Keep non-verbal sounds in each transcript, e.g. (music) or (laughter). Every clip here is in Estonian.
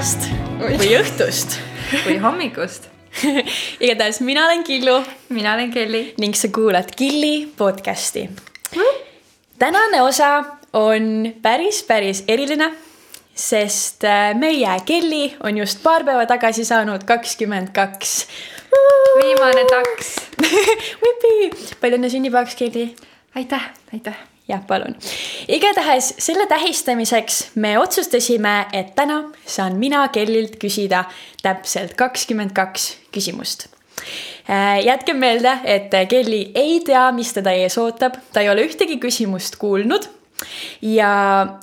päevast või õhtust (laughs) või hommikust. (laughs) igatahes mina olen Killu mina olen Kelly. ning sa kuulad Killi podcasti. tänane osa on päris, päris eriline, sest äh, meie Kelly on just paar päeva tagasi saanud kakskümmend kaks. viimane taks (laughs) palju õnne sünnipäevaks, Kelly! aitäh, aitäh jah, palun. igatahes selle tähistamiseks me otsustasime, et täna saan mina Kellilt küsida täpselt kakskümmend kaks küsimust. Äh, jätke meelde, et Kelly ei tea, mis teda ees ootab, ta ei ole ühtegi küsimust kuulnud ja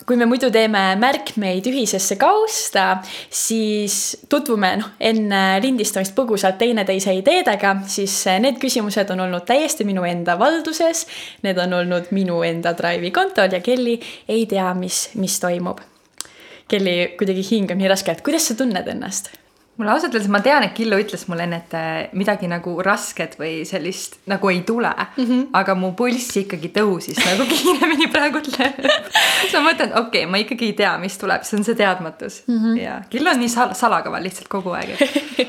kui me muidu teeme märkmeid ühisesse kausta, siis tutvume noh, enne lindistamist põgusalt teineteise ideedega, siis need küsimused on olnud täiesti minu enda valduses. Need on olnud minu enda Drive'i kontol ja Kelly ei tea, mis, mis toimub. Kelly kuidagi hingab nii raskelt, kuidas sa tunned ennast? Mulle ausalt öeldes, ma tean, et Killu ütles mulle enne, et äh, midagi nagu rasket või sellist nagu ei tule mm. -hmm. aga mu pulss ikkagi tõusis nagu (laughs) kiiremini praegult siis ma mõtlen, et okei okay,, ma ikkagi ei tea, mis tuleb, see on see teadmatus mm. -hmm. ja Killu on nii sal salakaval lihtsalt kogu aeg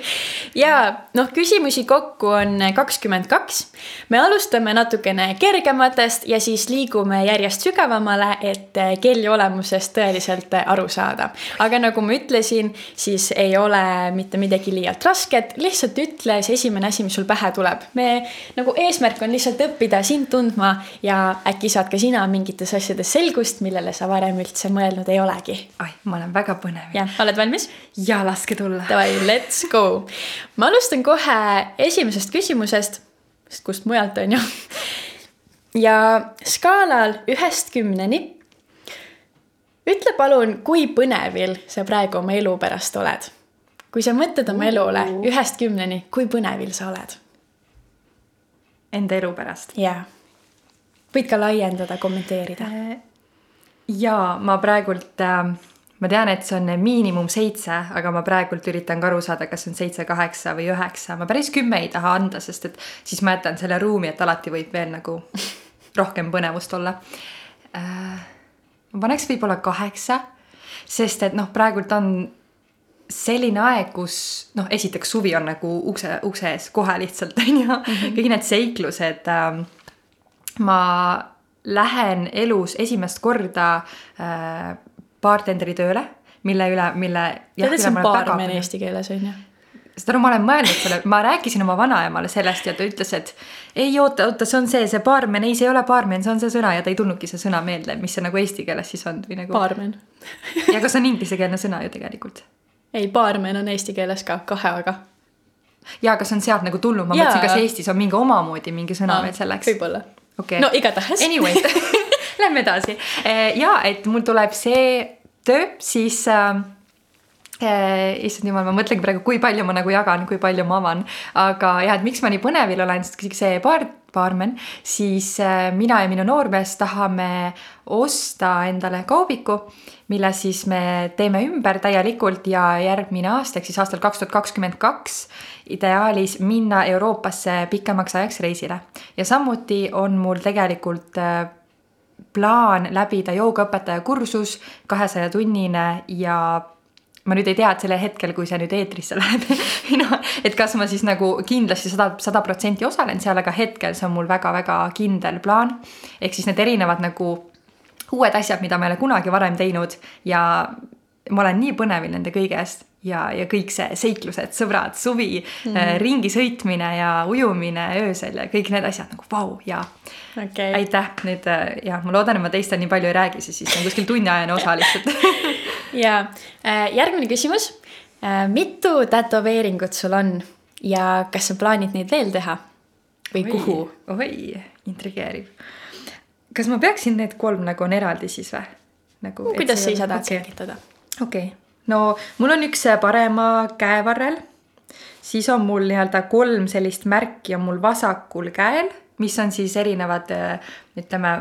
(laughs) ja noh, küsimusi kokku on kakskümmend kaks. me alustame natukene kergematest ja siis liigume järjest sügavamale, et äh, kelli olemusest tõeliselt aru saada. aga nagu ma ütlesin, siis ei ole mitte midagi liialt rasket, lihtsalt ütle see esimene asi, mis sul pähe tuleb. me nagu eesmärk on lihtsalt õppida sind tundma ja äkki saad ka sina mingites asjades selgust, millele sa varem üldse mõelnud ei olegi. ai, ma olen väga põnev. jah, oled valmis? ja laske tulla. Davai, let's go. ma alustan kohe esimesest küsimusest, sest kust mujalt on ju. ja skaalal ühest kümneni ütle palun, kui põnevil sa praegu oma elu pärast oled kui sa mõtled oma elule ühest kümneni, kui põnevil sa oled? Enda elu pärast? jaa. võid ka laiendada, kommenteerida. Äh, jaa, ma praegult äh, ma tean, et see on miinimum seitse, aga ma praegult üritan ka aru saada, kas see on seitse, kaheksa või üheksa, ma päris kümme ei taha anda, sest et siis ma jätan selle ruumi, et alati võib veel nagu (laughs) rohkem põnevust olla äh,. ma paneks võib-olla kaheksa, sest et noh, praegult on selline aeg, kus noh, esiteks suvi on nagu ukse, ukse ees kohe lihtsalt (laughs) on ju -hmm., kõik need seiklused äh,. ma lähen elus esimest korda äh, bartenderi tööle, mille üle, mille. tead, et see on baarmen eesti keeles on ju? seda no ma olen mõelnud selle, ma rääkisin oma vanaemale sellest ja ta ütles, et ei oota, oota, see on see, see baarmen, ei, see ei ole baarmen, see on see sõna ja ta ei tulnudki see sõna meelde, mis see nagu eesti keeles siis on või nagu. baarmen (laughs) ja see on inglisekeelne sõna ju tegelikult ei, baarmen on eesti keeles ka kahe A-ga. jaa, aga see on sealt nagu tulnud, ma ja. mõtlesin, kas Eestis on mingi omamoodi mingi sõna veel selleks. võib-olla okay.. no igatahes. Anyway (laughs) lähme edasi. Eh, ja et mul tuleb see töö, siis äh, issand jumal, ma mõtlengi praegu, kui palju ma nagu jagan, kui palju ma avan, aga jah, et miks ma nii põnevil olen, sest see baar, baarmen, siis äh, mina ja minu noormees tahame osta endale kaubiku, mille siis me teeme ümber täielikult ja järgmine aasta ehk siis aastal kaks tuhat kakskümmend kaks ideaalis minna Euroopasse pikemaks ajaks reisile. Ja samuti on mul tegelikult äh, plaan läbida joogaõpetaja kursus, kahesaja tunnine ja ma nüüd ei tea, et sellel hetkel, kui see nüüd eetrisse läheb (laughs) no, et kas ma siis nagu kindlasti sada, sada protsenti osalen seal, aga hetkel see on mul väga-väga kindel plaan. ehk siis need erinevad nagu uued asjad, mida ma ei ole kunagi varem teinud ja ma olen nii põnevil nende kõigest ja, ja kõik see seiklused, sõbrad, suvi mm, -hmm. ringi sõitmine ja ujumine öösel ja kõik need asjad nagu vau ja okay.. aitäh, nüüd äh, ja ma loodan, et ma teist nii palju ei räägi, sest siis on kuskil tunniajane osa lihtsalt (laughs) ja äh, järgmine küsimus. mitu tätoveeringut sul on ja kas sa plaanid neid veel teha või oi, kuhu? oi, intrigeeriv. kas ma peaksin need kolm nagu on eraldi siis või? nagu. kuidas sa ise tahad okay. selgitada? okei okay no mul on üks parema käevarrel, siis on mul nii-öelda kolm sellist märki on mul vasakul käel, mis on siis erinevad ütleme,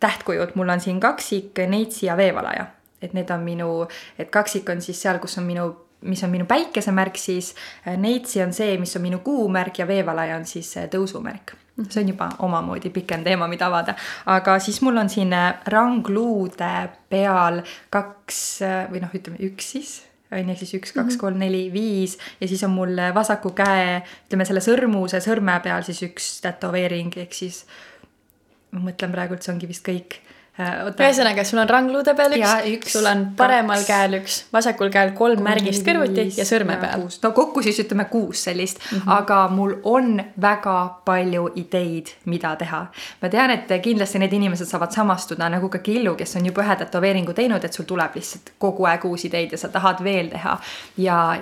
tähtkujud, mul on siin kaksik, neitsi ja veevalaja. et need on minu, et kaksik on siis seal, kus on minu mis on minu päikesemärk, siis. Neitsi on see, mis on minu kuumärk ja veevalaja on siis tõusumärk see on juba omamoodi pikem teema, mida avada, aga siis mul on siin äh, rangluude peal kaks äh, või noh, ütleme üks siis on ju, siis üks, kaks, kolm, neli, viis. Ja siis on mul vasaku käe, ütleme selle sõrmuse, sõrme peal siis üks tätoveering, ehk siis ma mõtlen praegu, et see ongi vist kõik. Äh, ühesõnaga, sul on rangluude peal üks, üks, sul on paremal kaks, käel üks, vasakul käel kolm märgist kõrvuti ja sõrme peal. no kokku siis ütleme kuus sellist mm, -hmm. aga mul on väga palju ideid, mida teha. ma tean, et kindlasti need inimesed saavad samastuda nagu ka Killu, kes on juba ühe tätoveeringu teinud, et sul tuleb lihtsalt kogu aeg uusi ideid ja sa tahad veel teha ja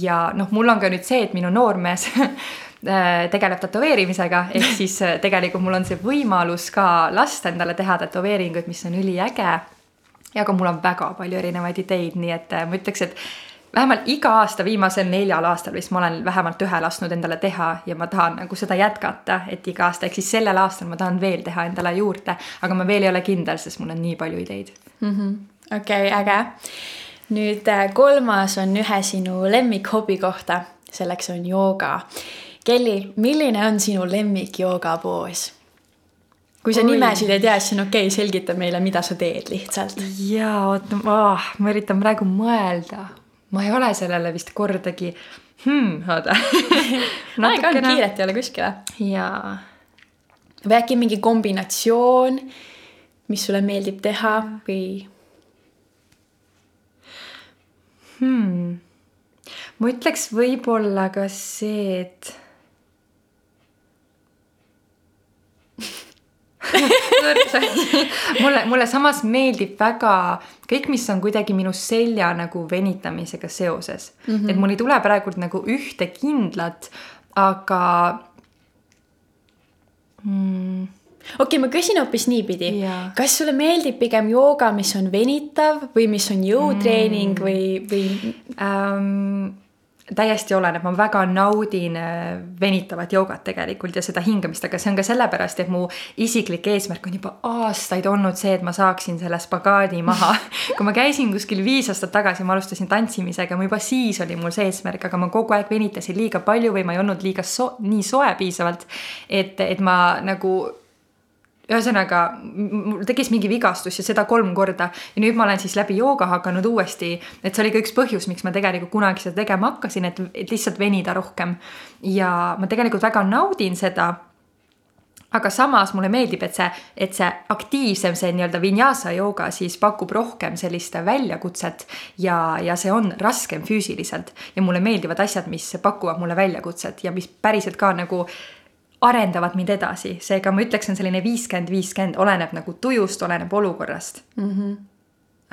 ja noh, mul on ka nüüd see, et minu noormees Äh, (laughs) tegeleb tätoveerimisega, ehk (laughs) siis äh, tegelikult mul on see võimalus ka lasta endale teha tätoveeringuid, mis on üliäge. ja ka mul on väga palju erinevaid ideid, nii et äh, ma ütleks, et vähemalt iga aasta, viimasel neljal aastal vist ma olen vähemalt ühe lasknud endale teha ja ma tahan nagu seda jätkata, et iga aasta, ehk siis sellel aastal ma tahan veel teha endale juurde, aga ma veel ei ole kindel, sest mul on nii palju ideid -hmm.. okei äge. nüüd kolmas on ühe sinu lemmikhobi kohta, selleks on jooga Kelly, milline on sinu lemmik joogapoos? kui sa Oi. nimesid ei tea, siis on okei okay,, selgita meile, mida sa teed lihtsalt. jaa, oota oh,, ma üritan praegu mõelda. ma ei ole sellele vist kordagi hmm,, oota (laughs) aega on, kiiret ei ole kuskile. jaa. või äkki mingi kombinatsioon, mis sulle meeldib teha või? hmm. ma ütleks võib-olla ka see, et mulle, mulle samas meeldib väga kõik, mis on kuidagi minu selja nagu venitamisega seoses mm. -hmm. et mul ei tule praegu nagu ühte kindlat, aga mm, okei okay,, ma küsin hoopis niipidi, kas sulle meeldib pigem jooga, mis on venitav või mis on jõutreening mm. või, või ähm,? Täiesti oleneb, ma väga naudin äh, venitavat joogat tegelikult ja seda hingamist, aga see on ka sellepärast, et mu isiklik eesmärk on juba aastaid olnud see, et ma saaksin selle spagaadi maha. (laughs) kui ma käisin kuskil viis aastat tagasi, ma alustasin tantsimisega, juba siis oli mul see eesmärk, aga ma kogu aeg venitasin liiga palju või ma ei olnud liiga so nii soe piisavalt. et, et ma nagu ühesõnaga mul tekkis mingi vigastus ja seda kolm korda. Ja nüüd ma olen siis läbi jooga hakanud uuesti, et see oli ka üks põhjus, miks ma tegelikult kunagi seda tegema hakkasin, et, et lihtsalt venida rohkem. ja ma tegelikult väga naudin seda. Aga samas mulle meeldib, et see, et see aktiivsem, see nii-öelda vinyasa jooga siis pakub rohkem sellist väljakutset. Ja, ja see on raskem füüsiliselt. Ja mulle meeldivad asjad, mis pakuvad mulle väljakutset ja mis päriselt ka nagu arendavad mind edasi, seega ma ütleks, on selline viiskümmend, viiskümmend, oleneb nagu tujust, oleneb olukorrast. Mm. -hmm.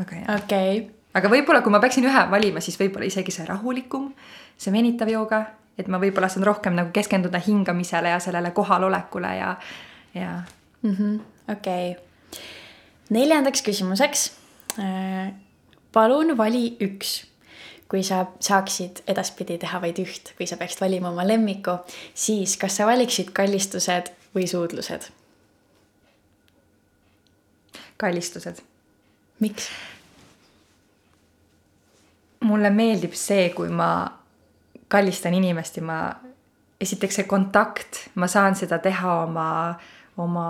aga jah. Okay.. aga võib-olla, kui ma peaksin ühe valima, siis võib-olla isegi see rahulikum, see venitav jooga, et ma võib-olla saan rohkem nagu keskenduda hingamisele ja sellele kohalolekule ja, ja. -hmm.. okei. Neljandaks küsimuseks. Äh, palun vali üks kui sa saaksid edaspidi teha vaid üht, kui sa peaksid valima oma lemmiku, siis kas sa valiksid kallistused või suudlused? kallistused. miks? mulle meeldib see, kui ma kallistan inimest ja ma, esiteks see kontakt, ma saan seda teha oma, oma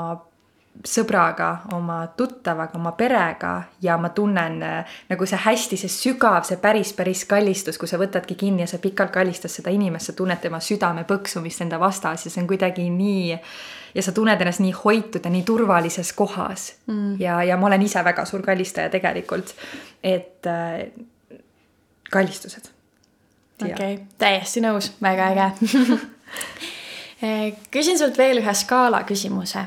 sõbraga, oma tuttavaga, oma perega ja ma tunnen äh, nagu see hästi, see sügav, see päris, päris kallistus, kui sa võtadki kinni ja sa pikalt kallistad seda inimest, sa tunned tema südame põksumist enda vastas ja see on kuidagi nii ja sa tunned ennast nii hoitud ja nii turvalises kohas. Mm.. ja, ja ma olen ise väga suur kallistaja tegelikult, et äh, kallistused. okei okay., täiesti nõus, väga äge. (laughs) Küsin sult veel ühe skaala küsimuse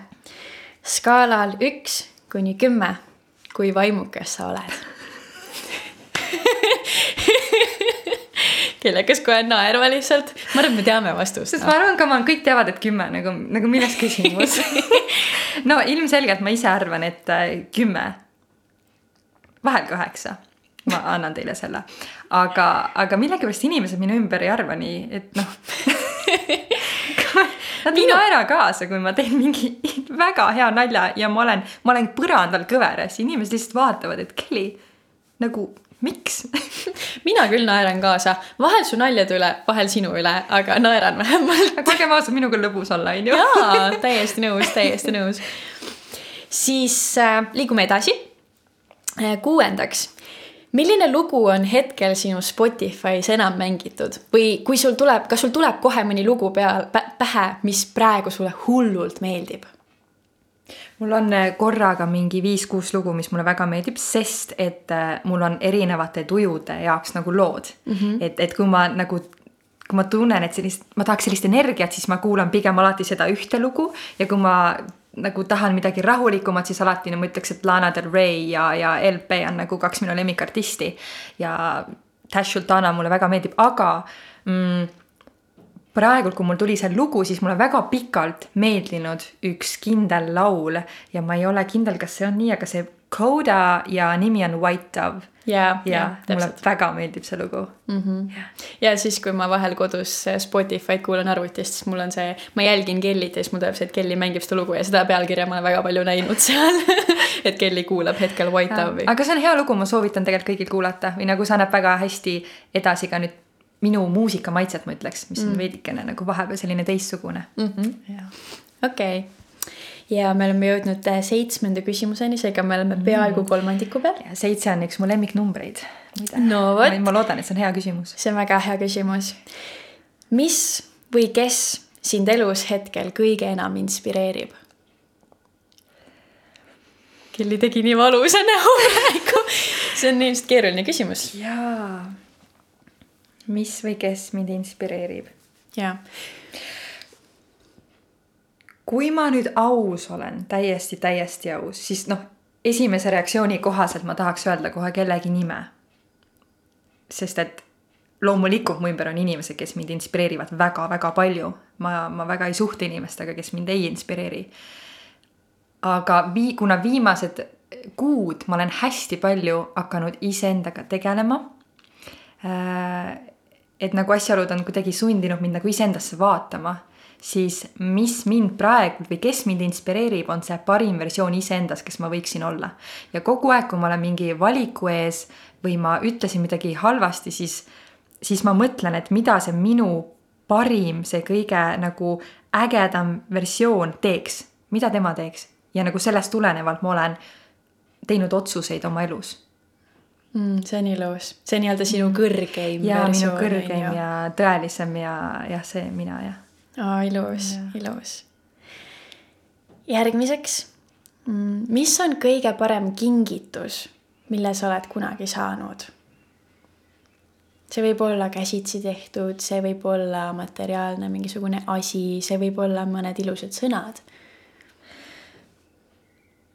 skaalal üks kuni kümme, kui vaimukas sa oled. Kellekas kohe naerma lihtsalt, ma arvan, et me teame vastust. sest ma arvan, come on, kõik teavad, et kümme nagu, nagu milles küsimus. (laughs) No ilmselgelt ma ise arvan, et äh, kümme, vahel kaheksa. Ma annan teile selle, aga, aga millegipärast inimesed minu ümber ei arva nii, et noh (laughs) Nad ei naera kaasa, kui ma teen mingi (laughs) väga hea nalja ja ma olen, ma olen põrandal kõveras, inimesed lihtsalt vaatavad, et Kelly, nagu miks (laughs) mina küll naeran kaasa, vahel su naljade üle, vahel sinu üle, aga naeran vähemalt. aga olgem ausad, minuga on lõbus olla, on ju. jaa, (laughs) täiesti nõus, täiesti nõus. siis äh, liigume edasi äh,. kuuendaks, milline lugu on hetkel sinu Spotify's enam mängitud või kui sul tuleb, kas sul tuleb kohe mõni lugu peal pähe, mis praegu sulle hullult meeldib? mul on äh, korraga mingi viis-kuus lugu, mis mulle väga meeldib, sest et äh, mul on erinevate tujude jaoks nagu lood mm. -hmm. et, et kui ma nagu, kui ma tunnen, et sellist, ma tahaks sellist energiat, siis ma kuulan pigem alati seda ühte lugu ja kui ma nagu tahan midagi rahulikumat, siis alati no ma ütleks, et Lana Del Rey ja, ja LP on nagu kaks minu lemmikartisti. ja Tash Sultana mulle väga meeldib, aga mm, praegu, kui mul tuli see lugu, siis mulle väga pikalt meeldinud üks kindel laul ja ma ei ole kindel, kas see on nii, aga see Coda ja nimi on White Dove. ja, ja, ja mulle väga meeldib see lugu mm. -hmm. Ja. ja siis, kui ma vahel kodus Spotify'd kuulan arvutist, siis mul on see, ma jälgin Kellit ja siis mul tuleb see, et Kelly mängib seda lugu ja seda pealkirja ma olen väga palju näinud seal (laughs) et Kelly kuulab hetkel White Dove'i. aga see on hea lugu, ma soovitan tegelikult kõigil kuulata või nagu see annab väga hästi edasi ka nüüd minu muusikamaitset, ma ütleks, mis on mm. veidikene nagu vahepeal selline teistsugune mm -hmm.. okei okay. Ja me oleme jõudnud äh, seitsmenda küsimuseni, seega me oleme peaaegu mm. kolmandiku peal. seitse on üks mu lemmiknumbreid. no vot. ma loodan, et see on hea küsimus. see on väga hea küsimus. mis või kes sind elus hetkel kõige enam inspireerib? Kelly tegi nii valusa näo praegu. see on ilmselt keeruline küsimus. jaa mis või kes mind inspireerib. jaa. Kui ma nüüd aus olen, täiesti, täiesti aus, siis noh, esimese reaktsiooni kohaselt ma tahaks öelda kohe kellegi nime. sest et loomulikult mu ümber on inimesed, kes mind inspireerivad väga-väga palju. ma, ma väga ei suhtle inimestega, kes mind ei inspireeri. aga vii-, kuna viimased kuud ma olen hästi palju hakanud iseendaga tegelema äh, et nagu asjaolud on kuidagi sundinud mind nagu iseendasse vaatama, siis mis mind praegu või kes mind inspireerib, on see parim versioon iseendast, kes ma võiksin olla. ja kogu aeg, kui ma olen mingi valiku ees või ma ütlesin midagi halvasti, siis, siis ma mõtlen, et mida see minu parim, see kõige nagu ägedam versioon teeks, mida tema teeks ja nagu sellest tulenevalt ma olen teinud otsuseid oma elus mm,. see on ilus, see nii-öelda sinu mm. kõrgeim. ja minu kõrgeim ja, ja tõelisem ja jah, see mina jah. Aa, ilus, ilus. järgmiseks, mm, mis on kõige parem kingitus, mille sa oled kunagi saanud? see võib olla käsitsi tehtud, see võib olla materiaalne mingisugune asi, see võib olla mõned ilusad sõnad.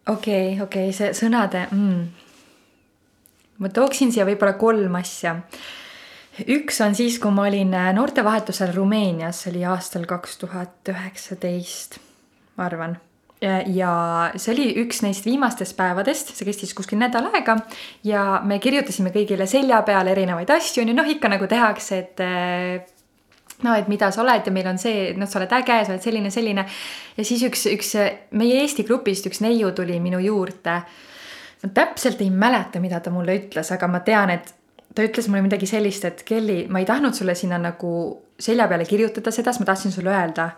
okei okay,, okei okay,, see sõnade mm ma tooksin siia võib-olla kolm asja. Üks on siis, kui ma olin äh, noortevahetusel Rumeenias, see oli aastal kaks tuhat üheksateist, ma arvan. Ja see oli üks neist viimastest päevadest, see kestis kuskil nädal aega ja me kirjutasime kõigile selja peale erinevaid asju, on ju, noh, ikka nagu tehakse, et äh, no et mida sa oled ja meil on see, noh, sa oled äge, sa oled selline, selline. ja siis üks, üks meie Eesti grupist üks neiu tuli minu juurde. Ma täpselt ei mäleta, mida ta mulle ütles, aga ma tean, et ta ütles mulle midagi sellist, et Kelly, ma ei tahtnud sulle sinna nagu selja peale kirjutada seda, sest ma tahtsin sulle öelda,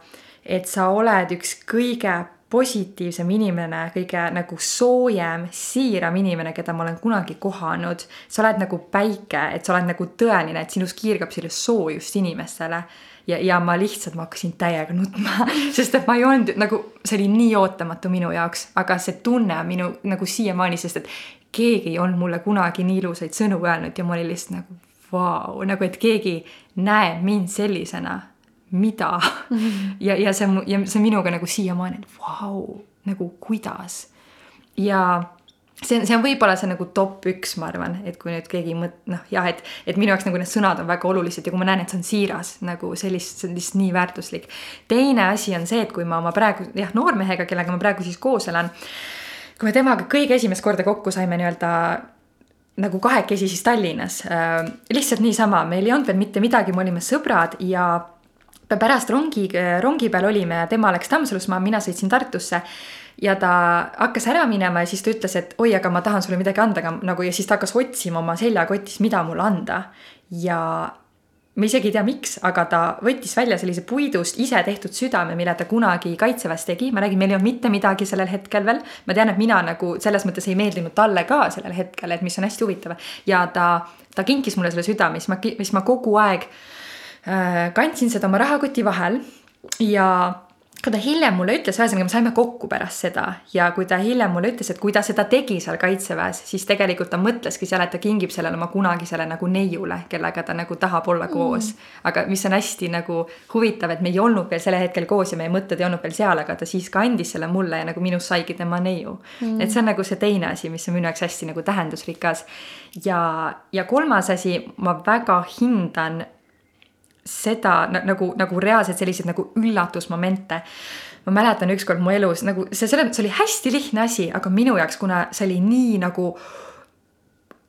et sa oled üks kõige positiivsem inimene, kõige nagu soojem, siiram inimene, keda ma olen kunagi kohanud. sa oled nagu päike, et sa oled nagu tõeline, et sinus kiirgab sellist soojust inimestele ja, ja ma lihtsalt, ma hakkasin täiega nutma (laughs) sest et ma ei olnud nagu, see oli nii ootamatu minu jaoks, aga see tunne on minu nagu siiamaani, sest et keegi ei olnud mulle kunagi nii ilusaid sõnu öelnud ja ma olin lihtsalt nagu vau, nagu et keegi näeb mind sellisena, mida mm. (laughs) -hmm. ja, ja see, ja see minuga nagu siiamaani, et vau, nagu kuidas. ja see on, see on võib-olla see nagu top üks, ma arvan, et kui nüüd keegi mõt-, noh jah, et, et minu jaoks nagu need sõnad on väga olulised ja kui ma näen, et see on siiras nagu sellist, see on lihtsalt nii väärtuslik. teine asi on see, et kui ma oma praegu jah, noormehega, kellega ma praegu siis koos elan, kui me temaga kõige esimest korda kokku saime nii-öelda nagu kahekesi siis Tallinnas äh,, lihtsalt niisama, meil ei olnud veel mitte midagi, me olime sõbrad ja pärast rongi, rongi peal olime tema läks Tammsalus, mina sõitsin Tartusse ja ta hakkas ära minema ja siis ta ütles, et oi, aga ma tahan sulle midagi anda, aga nagu ja siis ta hakkas otsima oma seljakotis, mida mulle anda. ja ma isegi ei tea, miks, aga ta võttis välja sellise puidust ise tehtud südame, mille ta kunagi kaitseväes tegi, ma räägin, meil ei olnud mitte midagi sellel hetkel veel. ma tean, et mina nagu selles mõttes ei meeldinud talle ka sellel hetkel, et mis on hästi huvitav. Ja ta, ta kinkis mulle selle südame, siis ma, siis ma kogu aeg äh, kandsin seda oma rahakoti vahel. Ja kui ta hiljem mulle ütles, ühesõnaga me saime kokku pärast seda ja kui ta hiljem mulle ütles, et kui ta seda tegi seal kaitseväes, siis tegelikult ta mõtleski seal, et ta kingib sellele oma kunagisele nagu neiule, kellega ta nagu tahab olla koos. Mm.. aga mis on hästi nagu huvitav, et me ei olnud veel sellel hetkel koos ja meie mõtted ei olnud veel seal, aga ta siis ka andis selle mulle ja nagu minust saigi tema neiu. Mm.. et see on nagu see teine asi, mis on minu jaoks hästi nagu tähendusrikas. ja, ja kolmas asi, ma väga hindan seda nagu, nagu reaalselt selliseid nagu üllatusmomente. ma mäletan ükskord mu elus nagu see, selles mõttes oli hästi lihtne asi, aga minu jaoks, kuna see oli nii nagu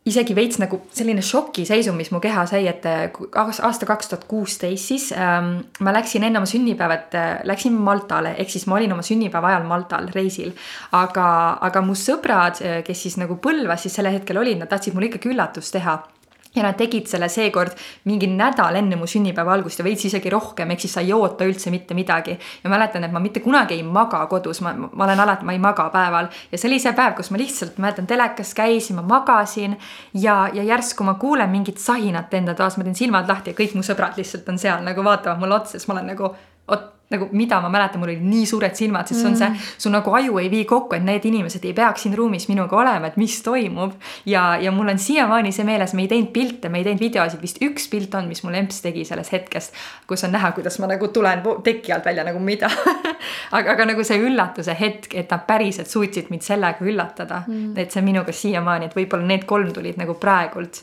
isegi veits nagu selline šokiseisund, mis mu keha sai, et aasta kaks tuhat kuusteist siis ähm, ma läksin enne oma sünnipäeva, et äh, läksin Maltale, ehk siis ma olin oma sünnipäeva ajal Maltal reisil. aga, aga mu sõbrad, äh, kes siis nagu Põlvas siis sellel hetkel olid, nad tahtsid mulle ikkagi üllatust teha ja nad tegid selle seekord mingi nädal enne mu sünnipäeva algust ja veits isegi rohkem, ehk siis sa ei oota üldse mitte midagi. ja mäletan, et ma mitte kunagi ei maga kodus, ma, ma olen alati, ma ei maga päeval ja see oli see päev, kus ma lihtsalt mäletan telekas käisin, ma magasin ja, ja järsku ma kuulen mingit sahinat enda toas, ma teen silmad lahti ja kõik mu sõbrad lihtsalt on seal nagu vaatavad mulle otsa, siis ma olen nagu oot nagu mida ma mäletan, mul olid nii suured silmad, sest see on see, mm. su nagu aju ei vii kokku, et need inimesed ei peaks siin ruumis minuga olema, et mis toimub. ja, ja mul on siiamaani see meeles, me ei teinud pilte, me ei teinud videosid, vist üks pilt on, mis mul emps tegi sellest hetkest, kus on näha, kuidas ma nagu tulen teki alt välja nagu mida (laughs) aga, aga nagu see üllatuse hetk, et nad päriselt suutsid mind sellega üllatada mm., et see on minuga siiamaani, et võib-olla need kolm tulid nagu praegult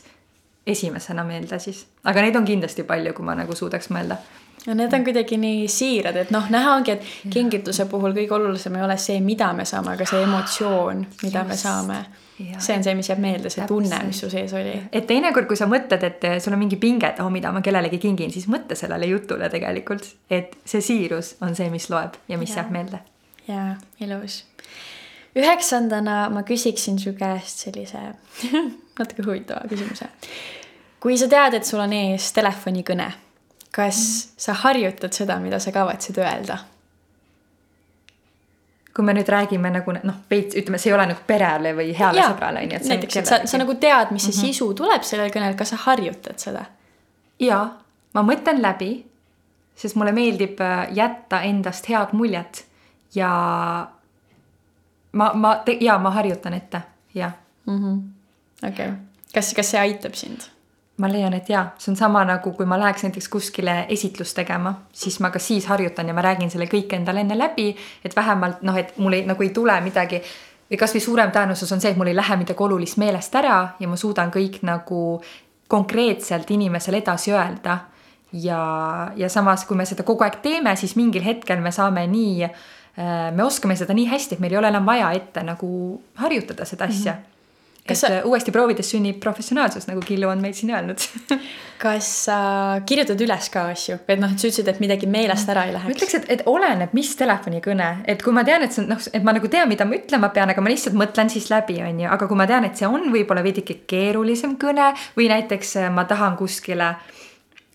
esimesena meelde siis, aga neid on kindlasti palju, kui ma nagu suudaks mõelda ja need on kuidagi nii siirad, et noh, näha ongi, et kingituse puhul kõige olulisem ei ole see, mida me saame, aga see emotsioon, mida Just. me saame. see on see, mis jääb meelde, see tunne, mis su sees oli. et teinekord, kui sa mõtled, et sul on mingi pinge, et oh, mida ma kellelegi kingin, siis mõtle sellele jutule tegelikult, et see siirus on see, mis loeb ja mis ja. jääb meelde. jaa, ilus. üheksandana ma küsiksin su käest sellise (laughs) natuke huvitava küsimuse. kui sa tead, et sul on ees telefonikõne kas sa harjutad seda, mida sa kavatsed öelda? kui me nüüd räägime nagu noh, veits ütleme, see ei ole nagu perele või heale Jaa, sõbrale on ju. näiteks, et sa, sa nagu tead, mis see mm -hmm. sisu tuleb sellel kõnel, kas sa harjutad seda? jaa, ma mõtlen läbi, sest mulle meeldib äh, jätta endast head muljet ja ma, ma, jaa, ma harjutan ette, jah. Mhm. okei, kas, kas see aitab sind? Ma leian, et jaa, see on sama nagu, kui ma läheks näiteks kuskile esitlust tegema, siis ma ka siis harjutan ja ma räägin selle kõik endale enne läbi, et vähemalt noh, et mul ei, nagu ei tule midagi või kasvõi suurem tõenäosus on see, et mul ei lähe midagi olulist meelest ära ja ma suudan kõik nagu konkreetselt inimesele edasi öelda. ja, ja samas, kui me seda kogu aeg teeme, siis mingil hetkel me saame nii, äh, me oskame seda nii hästi, et meil ei ole enam vaja ette nagu harjutada seda asja mm. -hmm kas sa... Äh, uuesti proovides sünnib professionaalsus, nagu Killu on meil siin öelnud. (laughs) Kas sa kirjutad üles ka asju, et noh, et sa ütlesid, et midagi meelest ära ei läheks? ma ütleks, et, et oleneb, mis telefonikõne, et kui ma tean, et see on noh, et ma nagu tean, mida ma ütlema pean, aga ma lihtsalt mõtlen siis läbi, on ju, aga kui ma tean, et see on võib-olla veidike keerulisem kõne või näiteks äh, ma tahan kuskile,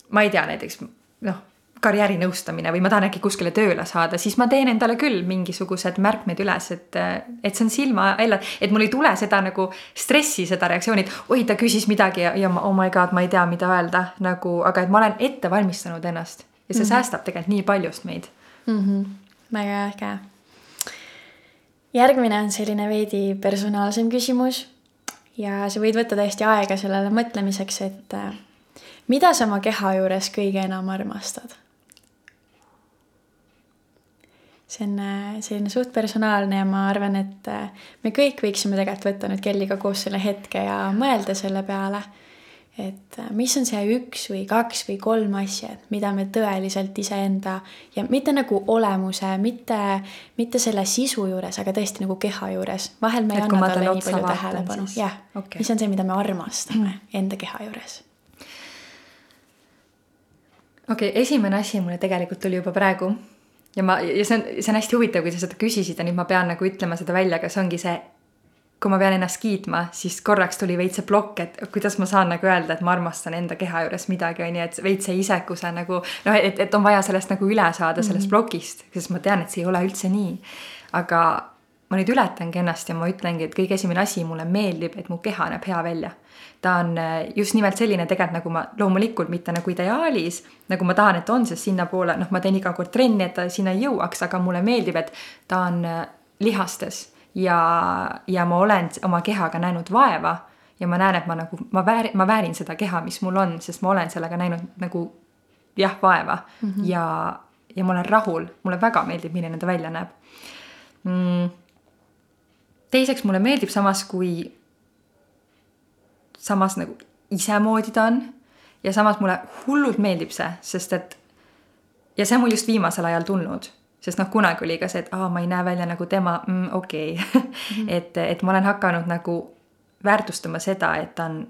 ma ei tea, näiteks noh karjäärinõustamine või ma tahan äkki kuskile tööle saada, siis ma teen endale küll mingisugused märkmed üles, et, et see on silmaella, et mul ei tule seda nagu stressi, seda reaktsiooni, et oi, ta küsis midagi ja, ja oh my god, ma ei tea, mida öelda nagu, aga et ma olen ette valmistanud ennast ja see mm -hmm. säästab tegelikult nii paljust meid mm. -hmm. väga äge. järgmine on selline veidi personaalsem küsimus ja sa võid võtta täiesti aega sellele mõtlemiseks, et mida sa oma keha juures kõige enam armastad see on äh, selline suht personaalne ja ma arvan, et äh, me kõik võiksime tegelikult võtta nüüd Kelliga koos selle hetke ja mõelda selle peale. et äh, mis on see üks või kaks või kolm asja, mida me tõeliselt iseenda ja mitte nagu olemuse, mitte, mitte selle sisu juures, aga tõesti nagu keha juures. vahel me ei anna talle nii palju tähelepanu, jah okay., mis on see, mida me armastame enda keha juures okei okay,, esimene asi mulle tegelikult tuli juba praegu ja ma, ja see on, see on hästi huvitav, kui sa seda küsisid ja nüüd ma pean nagu ütlema seda välja, aga see ongi see kui ma pean ennast kiitma, siis korraks tuli veits see plokk, et kuidas ma saan nagu öelda, et ma armastan enda keha juures midagi, on ju, et veits see isekuse nagu noh, et, et on vaja sellest nagu üle saada, sellest mm -hmm. plokist, sest ma tean, et see ei ole üldse nii. aga ma nüüd ületangi ennast ja ma ütlengi, et kõige esimene asi, mulle meeldib, et mu keha näeb hea välja. Ta on äh, just nimelt selline tegelikult nagu ma, loomulikult mitte nagu ideaalis, nagu ma tahan, et on, sest sinnapoole, noh, ma teen iga kord trenni, et ta sinna ei jõuaks, aga mulle meeldib, et ta on äh, lihastes. Ja, ja ma olen oma kehaga näinud vaeva ja ma näen, et ma nagu, ma väärin, ma väärin seda keha, mis mul on, sest ma olen sellega näinud nagu jah, vaeva. Mm -hmm. ja, ja ma olen rahul, mulle väga meeldib, milline ta välja näeb. Mm.. teiseks mulle meeldib samas, kui samas nagu isemoodi ta on ja samas mulle hullult meeldib see, sest et ja see on mul just viimasel ajal tulnud sest noh, kunagi oli ka see, et aa, ma ei näe välja nagu tema mm,, okei okay. (laughs) Mhm. et, et ma olen hakanud nagu väärtustama seda, et ta on,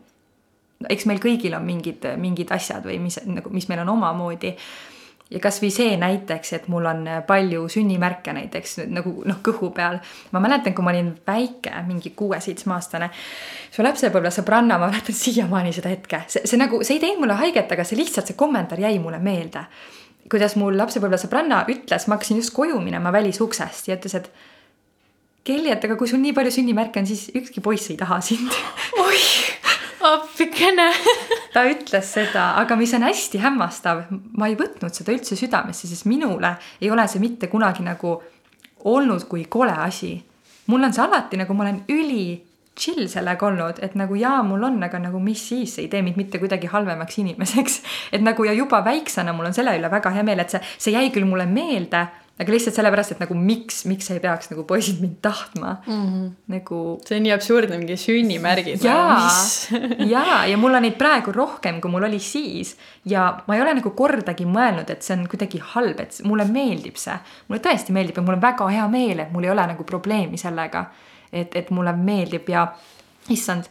eks meil kõigil on mingid, mingid asjad või mis nagu, mis meil on omamoodi. Ja kasvõi see näiteks, et mul on palju sünnimärke näiteks nagu noh, kõhu peal. ma mäletan, kui ma olin väike, mingi kuue-seitsmeaastane, su lapsepõlvesõbranna, ma mäletan siiamaani seda hetke, see, see nagu, see ei teinud mulle haiget, aga see lihtsalt, see kommentaar jäi mulle meelde kuidas mul lapsepõlvesõbranna ütles, ma hakkasin just koju minema välisuksest ja ütles, et Kelly, et aga kui sul nii palju sünnimärke on, siis ükski poiss ei taha sind. oih, (laughs) appikene (laughs) ta ütles seda, aga mis on hästi hämmastav, ma ei võtnud seda üldse südamesse, sest minule ei ole see mitte kunagi nagu olnud kui kole asi. mul on see alati nagu ma olen üli chill sellega olnud, et nagu jaa, mul on, aga nagu mis siis, ei tee mind mitte kuidagi halvemaks inimeseks. (laughs) et nagu ja juba väiksena mul on selle üle väga hea meel, et see, see jäi küll mulle meelde, aga lihtsalt sellepärast, et nagu miks, miks ei peaks nagu poisid mind tahtma mm. -hmm. nagu. see on nii absurdne, mingi sünnimärgid. jaa, (laughs) jaa, ja mul on neid praegu rohkem, kui mul oli siis. ja ma ei ole nagu kordagi mõelnud, et see on kuidagi halb, et mulle meeldib see. mulle tõesti meeldib ja mul on väga hea meel, et mul ei ole nagu probleemi sellega et, et mulle meeldib ja issand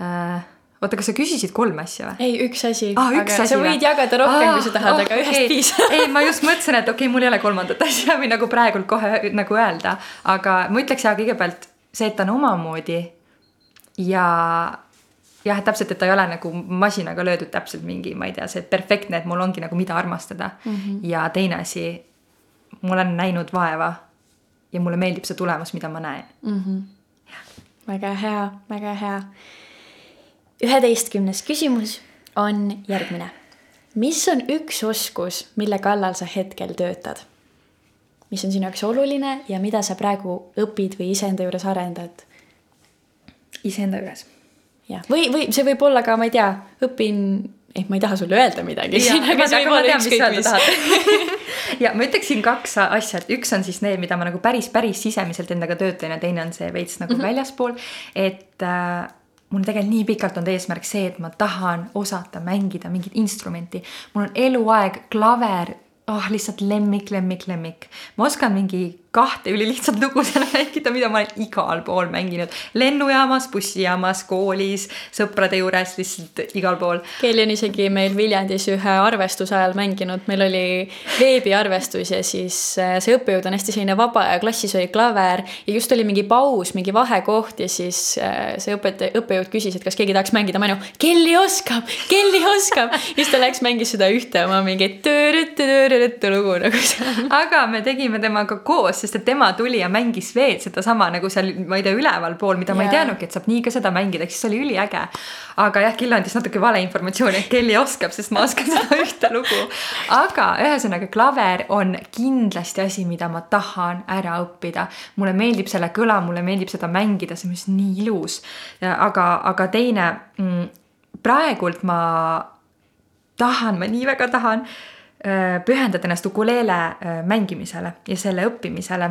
äh, oota, kas sa küsisid kolm asja või? ei, üks asi ah,. aga asi, sa võid jagada rohkem ah,, kui sa tahad oh,, aga ühest okay. piisab (laughs) ei, ma just mõtlesin, et okei okay,, mul ei ole kolmandat asja või nagu praegult kohe nagu öelda, aga ma ütleks ja kõigepealt see, et ta on omamoodi ja jah, täpselt, et ta ei ole nagu masinaga löödud täpselt mingi, ma ei tea, see perfektne, et mul ongi nagu mida armastada mm. -hmm. ja teine asi, ma olen näinud vaeva ja mulle meeldib see tulemus, mida ma näen mm. -hmm väga hea, väga hea. Üheteistkümnes küsimus on järgmine. mis on üks oskus, mille kallal sa hetkel töötad? mis on sinu jaoks oluline ja mida sa praegu õpid või iseenda juures arendad? iseenda juures. jah, või, või see võib olla ka, ma ei tea, õpin, eh, ma ei taha sulle öelda midagi. ja (laughs) ma ütleksin kaks asja, et üks on siis need, mida ma nagu päris, päris sisemiselt endaga töötan ja teine on see veits nagu mm -hmm. väljaspool, et äh, mul tegelikult nii pikalt olnud eesmärk see, et ma tahan osata mängida mingit instrumenti. mul on eluaeg klaver, ah oh, lihtsalt lemmik, lemmik, lemmik. ma oskan mingi kahte ülilihtsat lugu seal (laughs) mängida, mida ma olen igal pool mänginud. lennujaamas, bussijaamas, koolis, sõprade juures, lihtsalt igal pool. Kelly on isegi meil Viljandis ühe arvestuse ajal mänginud, meil oli veebiarvestus ja siis äh, see õppejõud on hästi selline vaba ja klassis oli klaver ja just oli mingi paus, mingi vahekoht ja siis äh, see õpetaja, õppejõud küsis, et kas keegi tahaks mängida, ma olin, Kelly oskab, Kelly oskab. ja (laughs) siis ta läks, mängis seda ühte oma mingit lugu nagu seal. aga me tegime temaga koos sest et tema tuli ja mängis veel sedasama nagu seal, ma ei tea, ülevalpool, mida yeah. ma ei teadnudki, et saab nii ka seda mängida, ehk siis see oli üliäge. aga jah, Kill andis natuke valeinformatsiooni, et Kelly oskab, sest ma oskan seda (laughs) ühte lugu. aga ühesõnaga, klaver on kindlasti asi, mida ma tahan ära õppida. mulle meeldib selle kõla, mulle meeldib seda mängida, see on just nii ilus. aga, aga teine, mm, praegult ma tahan, ma nii väga tahan Äh, pühendada ennast ukuleele äh, mängimisele ja selle õppimisele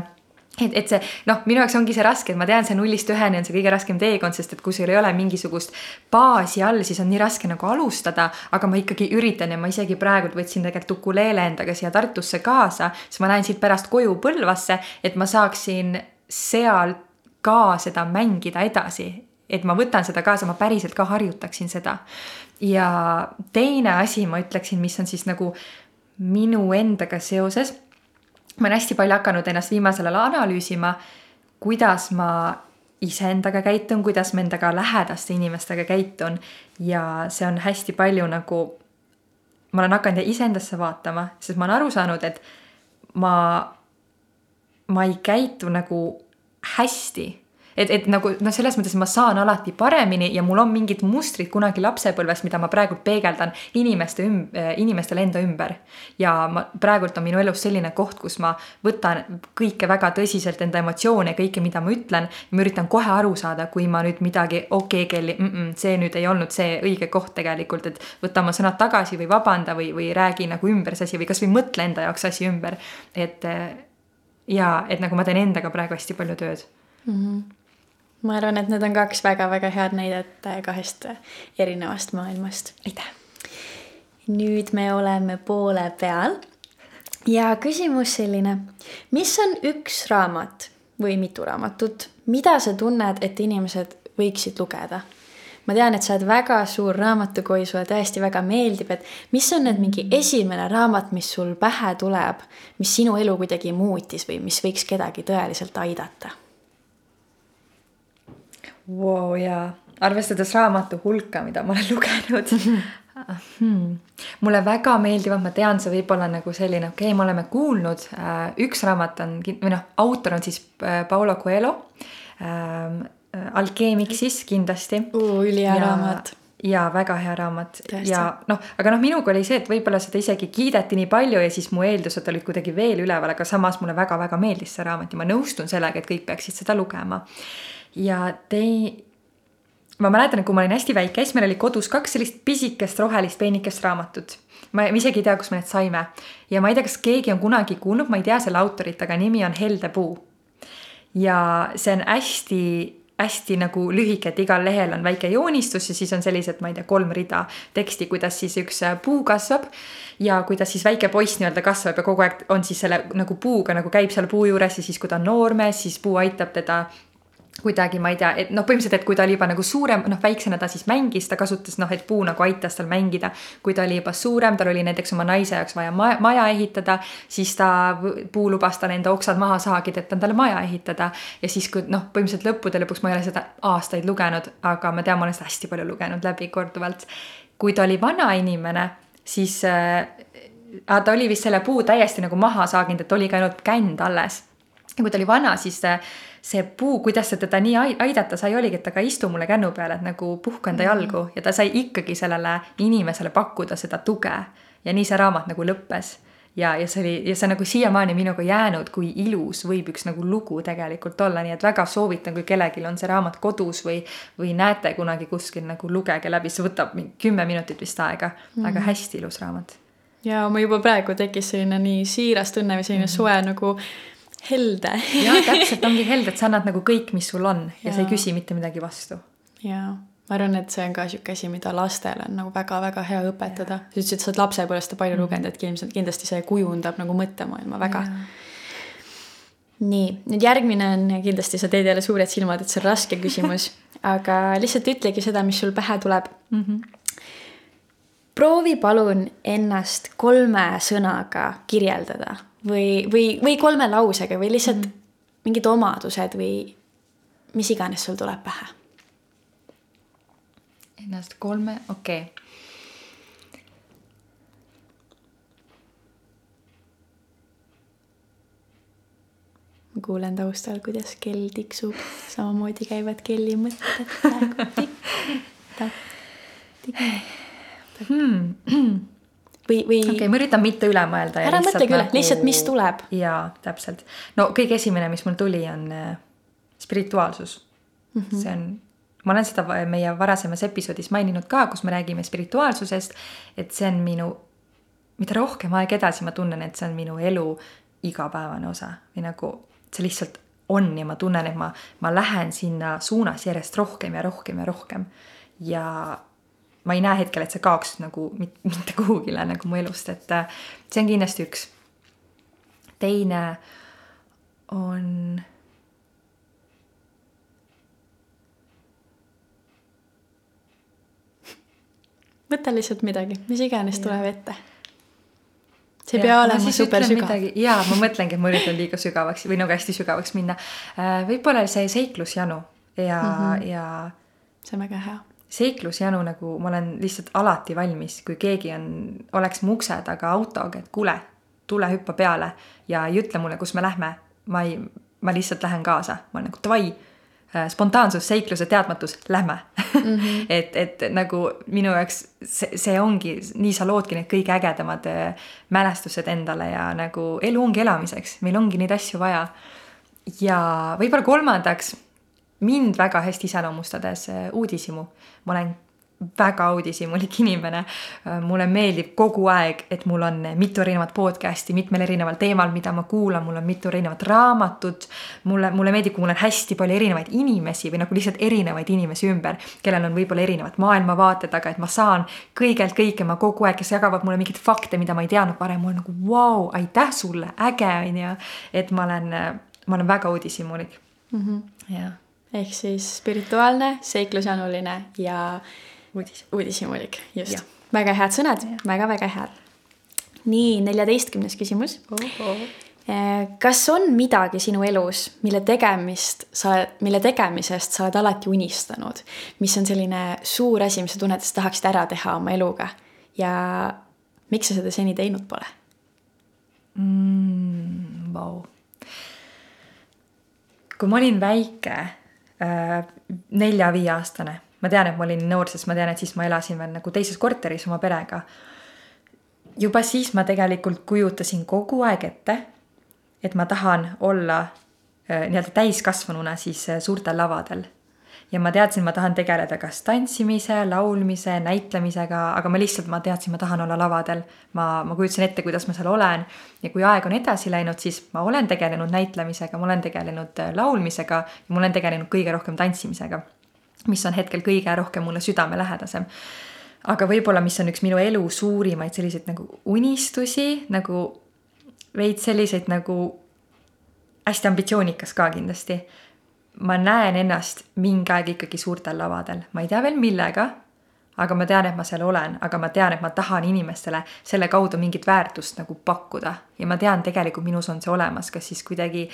et, et see noh, minu jaoks ongi see raske, et ma tean, see nullist üheni on see kõige raskem teekond, sest et kui sul ei ole mingisugust baasi all, siis on nii raske nagu alustada, aga ma ikkagi üritan ja ma isegi praegu võtsin tegelikult ukuleele endaga siia Tartusse kaasa, siis ma lähen siit pärast koju Põlvasse, et ma saaksin seal ka seda mängida edasi, et ma võtan seda kaasa, ma päriselt ka harjutaksin seda. ja teine asi, ma ütleksin, mis on siis nagu minu endaga seoses. Ma olen hästi palju hakanud ennast viimasel ajal analüüsima, kuidas ma iseendaga käitun, kuidas ma endaga lähedaste inimestega käitun. Ja see on hästi palju nagu, ma olen hakanud iseendasse vaatama, sest ma olen aru saanud, et ma, ma ei käitu nagu hästi et, et nagu noh, selles mõttes ma saan alati paremini ja mul on mingid mustrid kunagi lapsepõlvest, mida ma praegu peegeldan inimeste üm-, inimestele enda ümber. ja ma, praegult on minu elus selline koht, kus ma võtan kõike väga tõsiselt, enda emotsioone, kõike, mida ma ütlen. ma üritan kohe aru saada, kui ma nüüd midagi, okei okay,, Kelly mm, -mm, see nüüd ei olnud see õige koht tegelikult, et võta oma sõnad tagasi või vabanda või, või räägi nagu ümber see asi või kasvõi mõtle enda jaoks asi ümber. et ja et nagu ma teen endaga praegu hästi palju tööd mm. -hmm ma arvan, et need on kaks väga-väga head näidet äh, kahest äh, erinevast maailmast. aitäh! nüüd me oleme poole peal ja küsimus selline, mis on üks raamat või mitu raamatut, mida sa tunned, et inimesed võiksid lugeda? ma tean, et sa oled väga suur raamatukoi, sulle tõesti väga meeldib, et mis on nüüd mingi esimene raamat, mis sul pähe tuleb, mis sinu elu kuidagi muutis või mis võiks kedagi tõeliselt aidata wow,. jaa, arvestades raamatu hulka, mida ma olen (laughs) lugenud hmm. mulle väga meeldivad, ma tean, see võib olla nagu selline, okei okay,, me oleme kuulnud, äh, üks raamat on või noh, autor on siis äh, Paulo Coelho ähm,. Alkeemik siis kindlasti uh,. ülihea raamat ja väga hea raamat Tõesti. ja noh, aga noh, minuga oli see, et võib-olla seda isegi kiideti nii palju ja siis mu eeldused olid kuidagi veel üleval, aga samas mulle väga-väga meeldis see raamat ja ma nõustun sellega, et kõik peaksid seda lugema ja tei-, ma mäletan, et kui ma olin hästi väike, siis meil oli kodus kaks sellist pisikest rohelist peenikest raamatut. ma isegi ei tea, kust me need saime ja ma ei tea, kas keegi on kunagi kuulnud, ma ei tea selle autorit, aga nimi on Heldepuu. ja see on hästi hästi nagu lühike, et igal lehel on väike joonistus ja siis on sellised, ma ei tea, kolm rida teksti, kuidas siis üks puu kasvab. ja kuidas siis väike poiss nii-öelda kasvab ja kogu aeg on siis selle nagu puuga nagu käib seal puu juures ja siis, kui ta on noormees, siis puu aitab teda kuidagi, ma ei tea, et noh, põhimõtteliselt, et kui ta oli juba nagu suurem, noh, väiksena ta siis mängis, ta kasutas noh, et puu nagu aitas tal mängida. kui ta oli juba suurem, tal oli näiteks oma naise jaoks vaja maja, maja ehitada, siis ta, puu lubas tal enda oksad maha saagida, et endale maja ehitada. ja siis, kui noh, põhimõtteliselt lõppude lõpuks ma ei ole seda aastaid lugenud, aga ma tean, ma olen seda hästi palju lugenud läbi korduvalt. kui ta oli vana inimene, siis äh, ta oli vist selle puu täiesti nagu maha saaginud, et oligi ainult känd alles. ja kui ta oli vana, siis äh, see puu, kuidas see teda nii aidata sai, oligi, et aga istu mulle kännu peale, et nagu puhka enda jalgu mm -hmm. ja ta sai ikkagi sellele inimesele pakkuda seda tuge. ja nii see raamat nagu lõppes ja, ja see oli ja see nagu siiamaani minuga jäänud, kui ilus võib üks nagu lugu tegelikult olla, nii et väga soovitan, kui kellelgi on see raamat kodus või, või näete kunagi kuskil nagu lugege läbi, see võtab kümme minutit vist aega mm, -hmm. aga hästi ilus raamat. ja ma juba praegu tekkis selline nii siiras tunne või selline mm -hmm. soe nagu helde jah, täpselt ongi helde, et sa annad nagu kõik, mis sul on ja, ja sa ei küsi mitte midagi vastu. jaa, ma arvan, et see on ka sihuke asi, mida lastele on nagu väga-väga hea õpetada. sa ütlesid, sa oled lapsepõlvest palju mm. lugenud, et ilmselt kindlasti see kujundab nagu mõttemaailma väga. nii, nüüd järgmine on kindlasti, sa teed jälle suured silmad, et see on raske küsimus (laughs) aga lihtsalt ütlegi seda, mis sul pähe tuleb mm. -hmm proovi palun ennast kolme sõnaga kirjeldada või, või, või kolme lausega või lihtsalt mm -hmm. mingid omadused või mis iganes sul tuleb pähe. Ennast kolme, okei. Okay.. ma kuulen taustal, kuidas kell tiksub, samamoodi käivad kelli mõtted praegu. (laughs) Tikk-takk, tikk-takk hmm (clears throat) või, või. okei okay,, ma üritan mitte üle mõelda. ära mõtlegi üle nagu..., lihtsalt mis tuleb. jaa, täpselt. no kõige esimene, mis mul tuli, on äh, spirituaalsus mm. -hmm. see on, ma olen seda meie varasemas episoodis maininud ka, kus me räägime spirituaalsusest, et see on minu, mida rohkem aeg edasi ma tunnen, et see on minu elu igapäevane osa või nagu see lihtsalt on ja ma tunnen, et ma, ma lähen sinna suunas järjest rohkem ja rohkem ja rohkem. ja ma ei näe hetkel, et see kaoks nagu mitte kuhugile nagu mu elust, et äh, see on kindlasti üks. teine on. võta lihtsalt midagi, mis iganes tuleb ette. see ei pea olema super sügav. ja ma mõtlengi, et ma üritan liiga sügavaks või nagu hästi sügavaks minna. Äh, võib-olla see seiklusjanu ja mm, -hmm. ja see on väga hea. Seiklusjanu nagu ma olen lihtsalt alati valmis, kui keegi on, oleks mu ukse taga autoga, et kuule, tule hüppa peale ja ei ütle mulle, kus me lähme. ma ei, ma lihtsalt lähen kaasa, ma olen nagu davai Äh, spontaansus, seikluse teadmatus, lähme mm. -hmm. (laughs) et, et nagu minu jaoks see, see ongi, nii sa loodki need kõige ägedamad äh, mälestused endale ja nagu elu ongi elamiseks, meil ongi neid asju vaja. ja võib-olla kolmandaks, mind väga hästi iseloomustades äh, uudishimu. ma olen väga uudishimulik inimene. mulle meeldib kogu aeg, et mul on mitu erinevat podcast'i mitmel erineval teemal, mida ma kuulan, mul on mitu erinevat raamatut. mulle, mulle meeldib, kui mul on hästi palju erinevaid inimesi või nagu lihtsalt erinevaid inimesi ümber, kellel on võib-olla erinevad maailmavaated, aga et ma saan kõigelt kõike, ma kogu aeg, kes jagavad mulle mingeid fakte, mida ma ei teadnud varem, mul on nagu vau wow,, aitäh sulle, äge on ju. et ma olen, ma olen väga uudishimulik mm. -hmm. jah ehk siis spirituaalne, seiklusjanuline ja uudis. uudishimulik, just. väga head sõnad väga,, väga-väga head. nii, neljateistkümnes küsimus. -oh kas on midagi sinu elus, mille tegemist sa, mille tegemisest sa oled alati unistanud, mis on selline suur asi, mis sa tunned, et sa tahaksid ära teha oma eluga ja miks sa seda seni teinud pole mm,? Vau. kui ma olin väike nelja-viieaastane ma tean, et ma olin noor, sest ma tean, et siis ma elasin veel nagu teises korteris oma perega. juba siis ma tegelikult kujutasin kogu aeg ette, et ma tahan olla äh, nii-öelda täiskasvanuna siis äh, suurtel lavadel ja ma teadsin, ma tahan tegeleda kas tantsimise, laulmise, näitlemisega, aga ma lihtsalt, ma teadsin, ma tahan olla lavadel. ma, ma kujutasin ette, kuidas ma seal olen ja kui aeg on edasi läinud, siis ma olen tegelenud näitlemisega, ma olen tegelenud äh, laulmisega ja ma olen tegelenud kõige rohkem tantsimisega mis on hetkel kõige rohkem mulle südamelähedasem. aga võib-olla, mis on üks minu elu suurimaid selliseid nagu unistusi, nagu veits selliseid nagu hästi ambitsioonikas ka kindlasti. Ma näen ennast mingi aeg ikkagi suurtel lavadel, ma ei tea veel millega, aga ma tean, et ma seal olen, aga ma tean, et ma tahan inimestele selle kaudu mingit väärtust nagu pakkuda. Ja ma tean, tegelikult minus on see olemas, kas siis kuidagi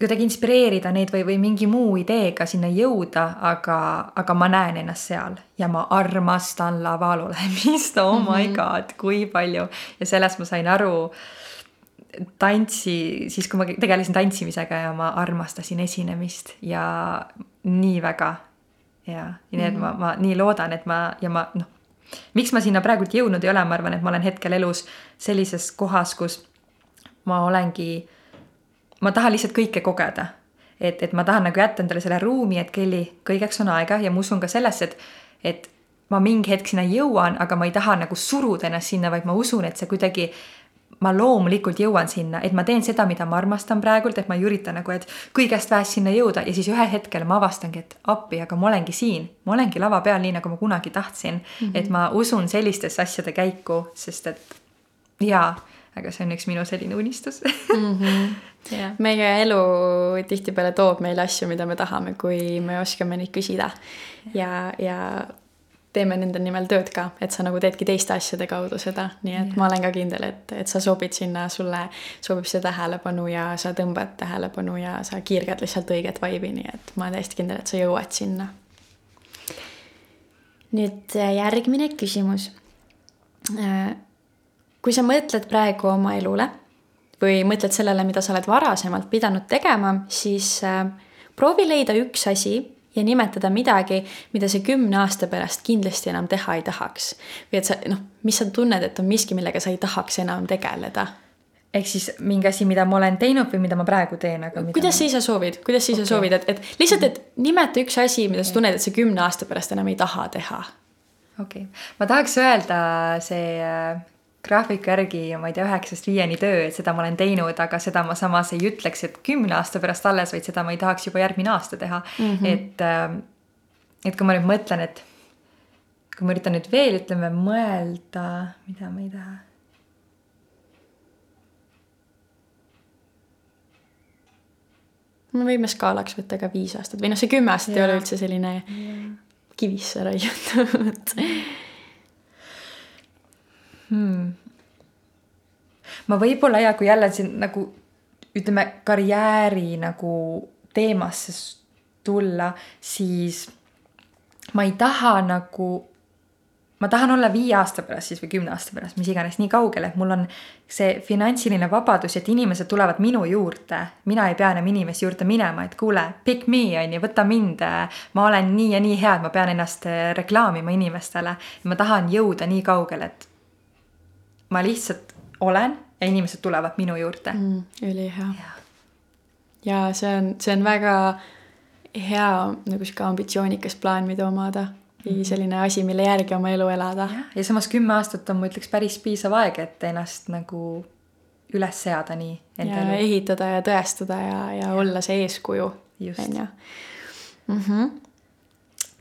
kuidagi inspireerida neid või, või mingi muu ideega sinna jõuda, aga, aga ma näen ennast seal ja ma armastan laval olemist, (laughs) oh my mhm. god, kui palju. Ja sellest ma sain aru tantsi, siis kui ma tegelesin tantsimisega ja ma armastasin esinemist ja nii väga. ja nii et ma, ma nii loodan, et ma ja ma noh, miks ma sinna praegult jõudnud ei ole, ma arvan, et ma olen hetkel elus sellises kohas, kus ma olengi ma tahan lihtsalt kõike kogeda. et, et ma tahan nagu jätta endale selle ruumi, et Kelly, kõigeks on aega ja ma usun ka sellesse, et, et ma mingi hetk sinna jõuan, aga ma ei taha nagu suruda ennast sinna, vaid ma usun, et see kuidagi ma loomulikult jõuan sinna, et ma teen seda, mida ma armastan praegult, et ma ei ürita nagu, et kõigest väest sinna jõuda ja siis ühel hetkel ma avastangi, et appi, aga ma olengi siin, ma olengi lava peal, nii nagu ma kunagi tahtsin mm. -hmm. et ma usun sellistesse asjade käiku, sest et jaa, aga see on üks minu selline unistus mm. -hmm yeah.. meie elu tihtipeale toob meile asju, mida me tahame, kui me oskame neid küsida ja, ja teeme nende nimel tööd ka, et sa nagu teedki teiste asjade kaudu seda, nii et yeah. ma olen ka kindel, et, et sa sobid sinna, sulle sobib see tähelepanu ja sa tõmbad tähelepanu ja sa kiirgad lihtsalt õiget vaibi, nii et ma olen täiesti kindel, et sa jõuad sinna. nüüd äh, järgmine küsimus. Äh, kui sa mõtled praegu oma elule või mõtled sellele, mida sa oled varasemalt pidanud tegema, siis äh, proovi leida üks asi ja nimetada midagi, mida sa kümne aasta pärast kindlasti enam teha ei tahaks. või et sa noh, mis sa tunned, et on miski, millega sa ei tahaks enam tegeleda ehk siis mingi asi, mida ma olen teinud või mida ma praegu teen, aga kuidas ma... sa ise soovid, kuidas sa ise okay. soovid, et, et lihtsalt, et nimeta üks asi, mida sa tunned, et sa kümne aasta pärast enam ei taha teha. okei okay., ma tahaks öelda see äh, graafiku järgi, ma ei tea, üheksast viieni töö, et seda ma olen teinud, aga seda ma samas ei ütleks, et kümne aasta pärast alles, vaid seda ma ei tahaks juba järgmine aasta teha mm. -hmm. et, ähm, et kui ma nüüd mõtlen, et kui ma üritan nüüd veel, ütleme, mõelda, mida ma ei taha. me võime skaalaks võtta ka viis aastat või noh, see kümme aastat ei ole üldse selline kivisse raiutud (laughs) hmm.. ma võib-olla ja kui jälle siin nagu ütleme karjääri nagu teemasse tulla, siis ma ei taha nagu ma tahan olla viie aasta pärast siis või kümne aasta pärast, mis iganes, nii kaugel, et mul on see finantsiline vabadus, et inimesed tulevad minu juurde. mina ei pea enam inimeste juurde minema, et kuule, pick me on ju, võta mind. ma olen nii ja nii hea, et ma pean ennast äh, reklaamima inimestele. ma tahan jõuda nii kaugele, et ma lihtsalt olen ja inimesed tulevad minu juurde mm,. ülihea. ja see on, see on väga hea nagu sihuke ambitsioonikas plaan, mida omada või mhm. selline asi, mille järgi oma elu elada. ja samas kümme aastat on, ma ütleks, päris piisav aeg, et ennast nagu üles seada nii. ja elu. ehitada ja tõestada ja, ja, ja olla see eeskuju. on ju. Mhm.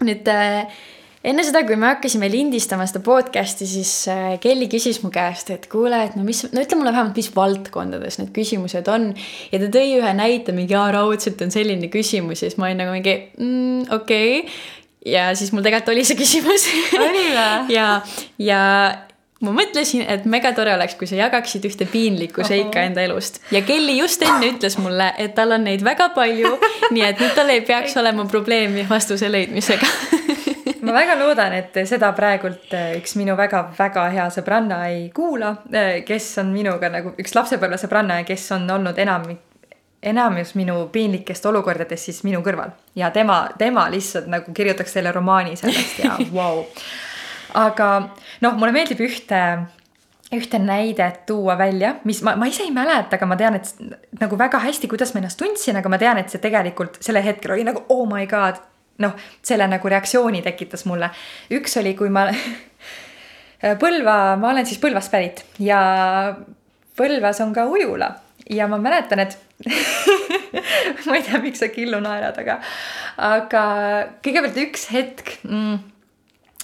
nüüd äh, enne seda, kui me hakkasime lindistama seda podcast'i, siis äh, Kelly küsis mu käest, et kuule, et no mis, no ütle mulle vähemalt, mis valdkondades need küsimused on. ja ta tõi ühe näite, mingi aa, raudselt on selline küsimus ja siis ma olin nagu mingi mm, okei okay ja siis mul tegelikult oli see küsimus. oli või? (laughs) ja, ja ma mõtlesin, et megatore oleks, kui sa jagaksid ühte piinlikku seika enda elust ja Kelly just enne ütles mulle, et tal on neid väga palju. nii et nüüd tal ei peaks olema probleemi vastuse leidmisega (laughs) (laughs) ma väga loodan, et seda praegult äh, üks minu väga-väga hea sõbranna ei kuula, äh, kes on minuga nagu üks lapsepõlvesõbranna ja kes on olnud enamik enamus minu piinlikest olukordadest siis minu kõrval ja tema, tema lihtsalt nagu kirjutaks selle romaani sellest ja (laughs) vau wow.. aga noh, mulle meeldib ühte, ühte näidet tuua välja, mis ma, ma ise ei mäleta, aga ma tean, et nagu väga hästi, kuidas ma ennast tundsin, aga ma tean, et see tegelikult sellel hetkel oli nagu oh my god. Noh, selle nagu reaktsiooni tekitas mulle. üks oli, kui ma (laughs) Põlva, ma olen siis Põlvast pärit ja Põlvas on ka ujula ja ma mäletan, et (laughs) ma ei tea, miks sa Killu naerad, aga, aga kõigepealt üks hetk mm,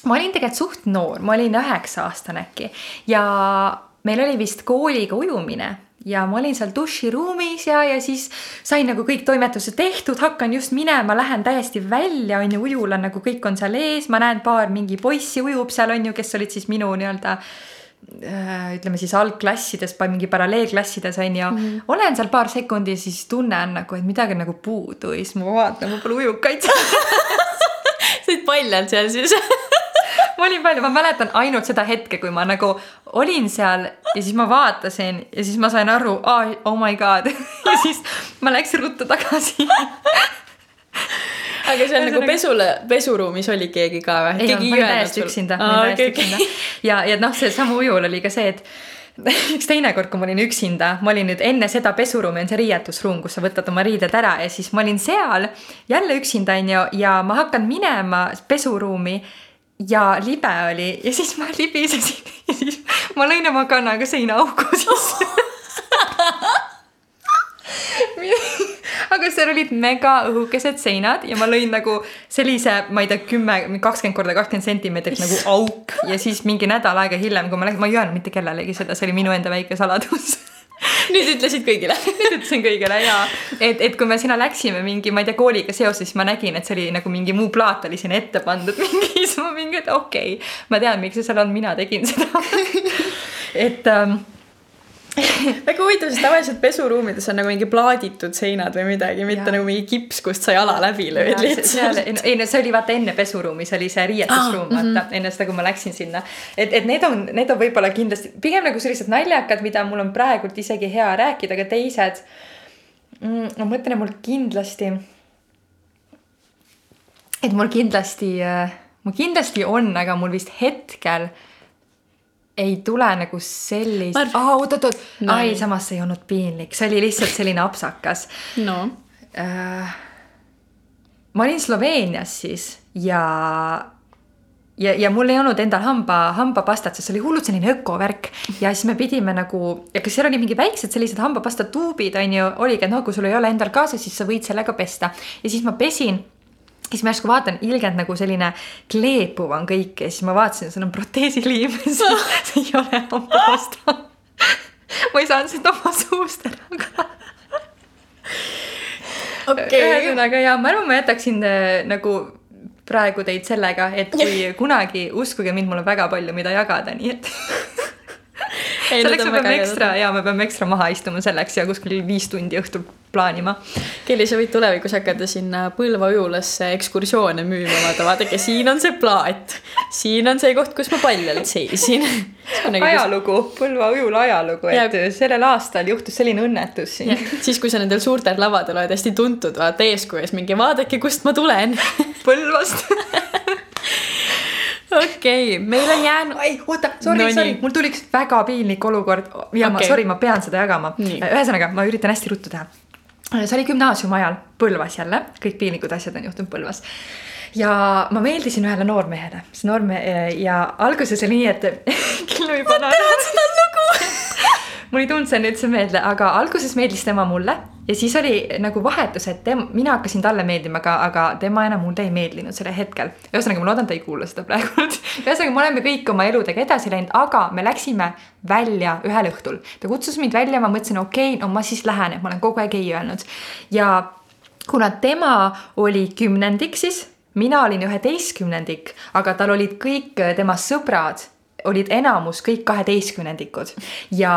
ma olin tegelikult suht noor, ma olin üheksa aastane äkki ja meil oli vist kooliga ujumine ja ma olin seal duširuumis ja, ja siis sain nagu kõik toimetused tehtud, hakkan just minema, lähen täiesti välja, on ju, ujula nagu kõik on seal ees, ma näen paar mingi poissi ujub seal on ju, kes olid siis minu nii-öelda äh, ütleme siis algklassides, mingi paralleelklassides on ju mm, -hmm. olen seal paar sekundi ja siis tunnen nagu, et midagi on nagu puudu ja siis ma vaatan, mul pole ujukaid (laughs) sa olid paljalt seal siis (laughs) ma olin palju, ma mäletan ainult seda hetke, kui ma nagu olin seal ja siis ma vaatasin ja siis ma sain aru, oh my god (laughs) ja siis ma läksin ruttu tagasi aga on nagu pesule, pesuruumis oli keegi ka või? ei ma olin täiesti üksinda, ma olin täiesti üksinda. ja, ja noh, seesama ujul oli ka see, et (laughs) üks teine kord, kui ma olin üksinda, ma olin nüüd enne seda pesuruumi on see riietusruum, kus sa võtad oma riided ära ja siis ma olin seal jälle üksinda onju ja ma hakkan minema pesuruumi ja libe oli ja siis ma libisesin ja siis ma lõin oma kannaga seinaauku sisse. (laughs) Aga seal olid mega õhukesed seinad ja ma lõin nagu sellise, ma ei tea, kümme, kakskümmend korda kakskümmend sentimeetrit nagu auk ja siis mingi nädal aega hiljem, kui ma läksin, ma ei öelnud mitte kellelegi seda, see oli minu enda väike saladus (laughs) nüüd ütlesid kõigile. (laughs) Nüüd ütlesin kõigile ja et, et kui me sinna läksime mingi, ma ei tea, kooliga seoses, siis ma nägin, et see oli nagu mingi muu plaat oli sinna ette pandud (laughs) mingi, siis ma mingi, et okei okay,, ma tean, miks see seal on, mina tegin seda. (laughs) Et ähm, (laughs) väga huvitav, sest tavaliselt pesuruumides on nagu mingi plaaditud seinad või midagi, mitte ja. nagu mingi kips, kust sa jala läbi lööd lihtsalt. ei no see oli vaata enne pesuruumis oli see riietusruum ah, vaata mm -hmm. enne seda, kui ma läksin sinna. et, et need on, need on võib-olla kindlasti pigem nagu sellised naljakad, mida mul on praegult isegi hea rääkida, aga teised mm,. ma mõtlen, et mul kindlasti. et mul kindlasti, äh, mul kindlasti on, aga mul vist hetkel ei tule nagu sellist Arv..., aa oot-oot-oot no., ai samas see ei olnud piinlik, see oli lihtsalt selline apsakas. no äh,. ma olin Sloveenias siis ja, ja, ja mul ei olnud endal hamba, hambapastat, sest see oli hullult selline ökovärk ja siis me pidime nagu, ja kas seal oli mingi väiksed sellised hambapasta tuubid on ju, oligi, et noh, kui sul ei ole endal kaasas, siis sa võid sellega pesta ja siis ma pesin siis ma järsku vaatan, ilgelt nagu selline kleepuv on kõik ja siis ma vaatasin, seal on proteesiliim (laughs) see ei ole hambapasta ma ei saanud seda oma suust ära ka. Okay.. ühesõnaga ja ma arvan, ma jätaksin äh, nagu praegu teid sellega, et kui (laughs) kunagi uskuge mind, mul on väga palju, mida jagada, nii et selleks me peame ekstra ja me peame ekstra maha istuma selleks ja kuskil viis tundi õhtul plaanima. Kelly, sa võid tulevikus hakata sinna Põlva ujulasse ekskursioone müüma, vaata, vaadake, siin on see plaat. siin on see koht, kus ma paljalt seisin. Nagu ajalugu, Põlva ujula ajalugu, et ja. sellel aastal juhtus selline õnnetus siin. siis, kui sa nendel suurtel lavadel oled hästi tuntud, vaata eeskujuks mingi vaadake, kust ma tulen Põlvast (laughs) okei okay,, meil on jäänud. ei, oota, sorry no,, sorry, mul tuli üks väga piinlik olukord ja okay. ma, sorry, ma pean seda jagama. ühesõnaga, ma üritan hästi ruttu teha. See oli gümnaasiumi ajal Põlvas jälle, kõik piinlikud asjad on juhtunud Põlvas. Ja ma meeldisin ühele noormehele, see noormehe ja alguses oli nii, et Killu juba naerab. ma tean seda lugu! (laughs) Mul ei tulnud see nüüd see meelde, aga alguses meeldis tema mulle ja siis oli nagu vahetus, et tem-, mina hakkasin talle meeldima, aga, aga tema enam mulle ei meeldinud sellel hetkel. ühesõnaga, ma loodan, ta ei kuula seda praegult (laughs) ühesõnaga, me oleme kõik oma eludega edasi läinud, aga me läksime välja ühel õhtul. ta kutsus mind välja, ma mõtlesin, okei okay,, no ma siis lähen, et ma olen kogu aeg ei öelnud. ja kuna tema oli kümnendik siis, mina olin üheteistkümnendik, aga tal olid kõik tema sõbrad olid enamus kõik kaheteistkümnendikud ja,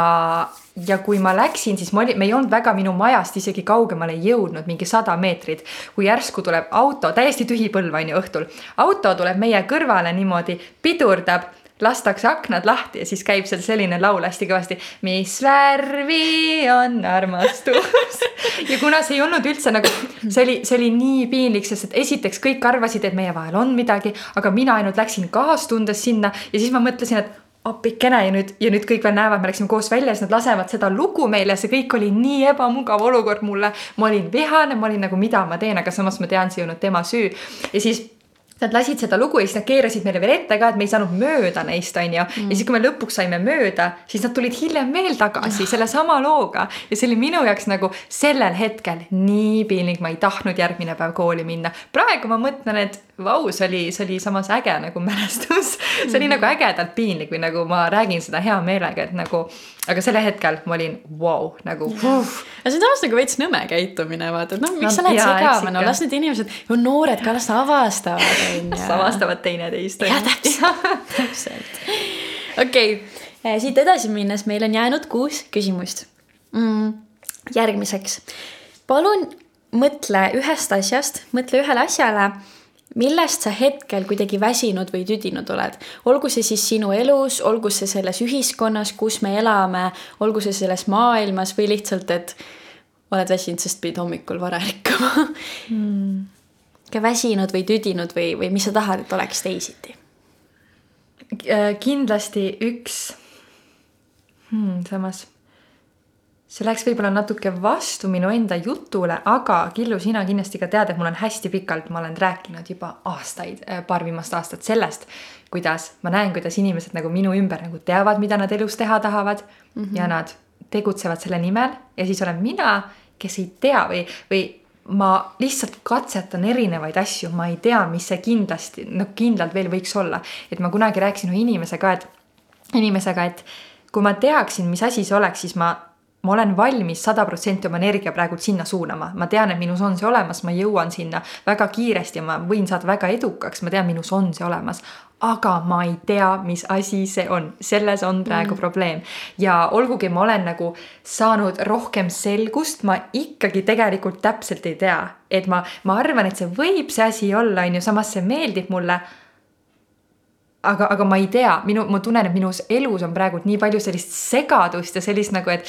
ja kui ma läksin, siis ma olin, me ei olnud väga minu majast isegi kaugemale jõudnud, mingi sada meetrit. kui järsku tuleb auto, täiesti tühi põlv on ju õhtul, auto tuleb meie kõrvale niimoodi, pidurdab lastakse aknad lahti ja siis käib seal selline laul hästi kõvasti. mis värvi on armastus ja kuna see ei olnud üldse nagu, see oli, see oli nii piinlik, sest et esiteks kõik arvasid, et meie vahel on midagi, aga mina ainult läksin kaastundes sinna ja siis ma mõtlesin, et appikene ja nüüd, ja nüüd kõik veel näevad, me läksime koos välja, siis nad lasevad seda lugu meile, see kõik oli nii ebamugav olukord mulle. ma olin vihane, ma olin nagu, mida ma teen, aga samas ma tean, see ei olnud tema süü ja siis Nad lasid seda lugu ja siis nad keerasid meile veel ette ka, et me ei saanud mööda neist, onju. Mm.. ja siis, kui me lõpuks saime mööda, siis nad tulid hiljem veel tagasi sellesama looga. Ja see oli minu jaoks nagu sellel hetkel nii piinlik, ma ei tahtnud järgmine päev kooli minna. praegu ma mõtlen, et vau, see oli, see oli samas äge nagu (laughs) mälestus. see oli mm. nagu ägedalt piinlik või nagu ma räägin seda hea meelega, et nagu, aga sellel hetkel ma olin vau wow,, nagu. aga see on samas nagu veits nõme käitumine, vaata, et noh, miks no, sa lähed segama, no las need inimesed, on noored ka, las avastavad (laughs) las avastavad teineteist. jah, täpselt, (laughs) täpselt. okei okay., siit edasi minnes meil on jäänud kuus küsimust mm,. järgmiseks, palun mõtle ühest asjast, mõtle ühele asjale millest sa hetkel kuidagi väsinud või tüdinud oled, olgu see siis sinu elus, olgu see selles ühiskonnas, kus me elame, olgu see selles maailmas või lihtsalt, et oled väsinud, sest pidid hommikul vara ärkama. Mm ka väsinud või tüdinud või, või mis sa tahad, et oleks teisiti? Kindlasti üks. Hmm,, samas see läks võib-olla natuke vastu minu enda jutule, aga Killu, sina kindlasti ka tead, et mul on hästi pikalt, ma olen rääkinud juba aastaid, äh, paar viimast aastat sellest, kuidas ma näen, kuidas inimesed nagu minu ümber nagu teavad, mida nad elus teha tahavad mm -hmm. ja nad tegutsevad selle nimel ja siis olen mina, kes ei tea või, või ma lihtsalt katsetan erinevaid asju, ma ei tea, mis see kindlasti, noh, kindlalt veel võiks olla. et ma kunagi rääkisin ühe inimesega, et, inimesega, et kui ma teaksin, mis asi see oleks, siis ma, ma olen valmis sada protsenti oma energia praegult sinna suunama. ma tean, et minus on see olemas, ma jõuan sinna väga kiiresti ja ma võin saada väga edukaks, ma tean, minus on see olemas aga ma ei tea, mis asi see on, selles on praegu mm. probleem. ja olgugi ma olen nagu saanud rohkem selgust, ma ikkagi tegelikult täpselt ei tea, et ma, ma arvan, et see võib see asi olla, on ju, samas see meeldib mulle. aga, aga ma ei tea, minu, ma tunnen, et minus elus on praegu nii palju sellist segadust ja sellist nagu, et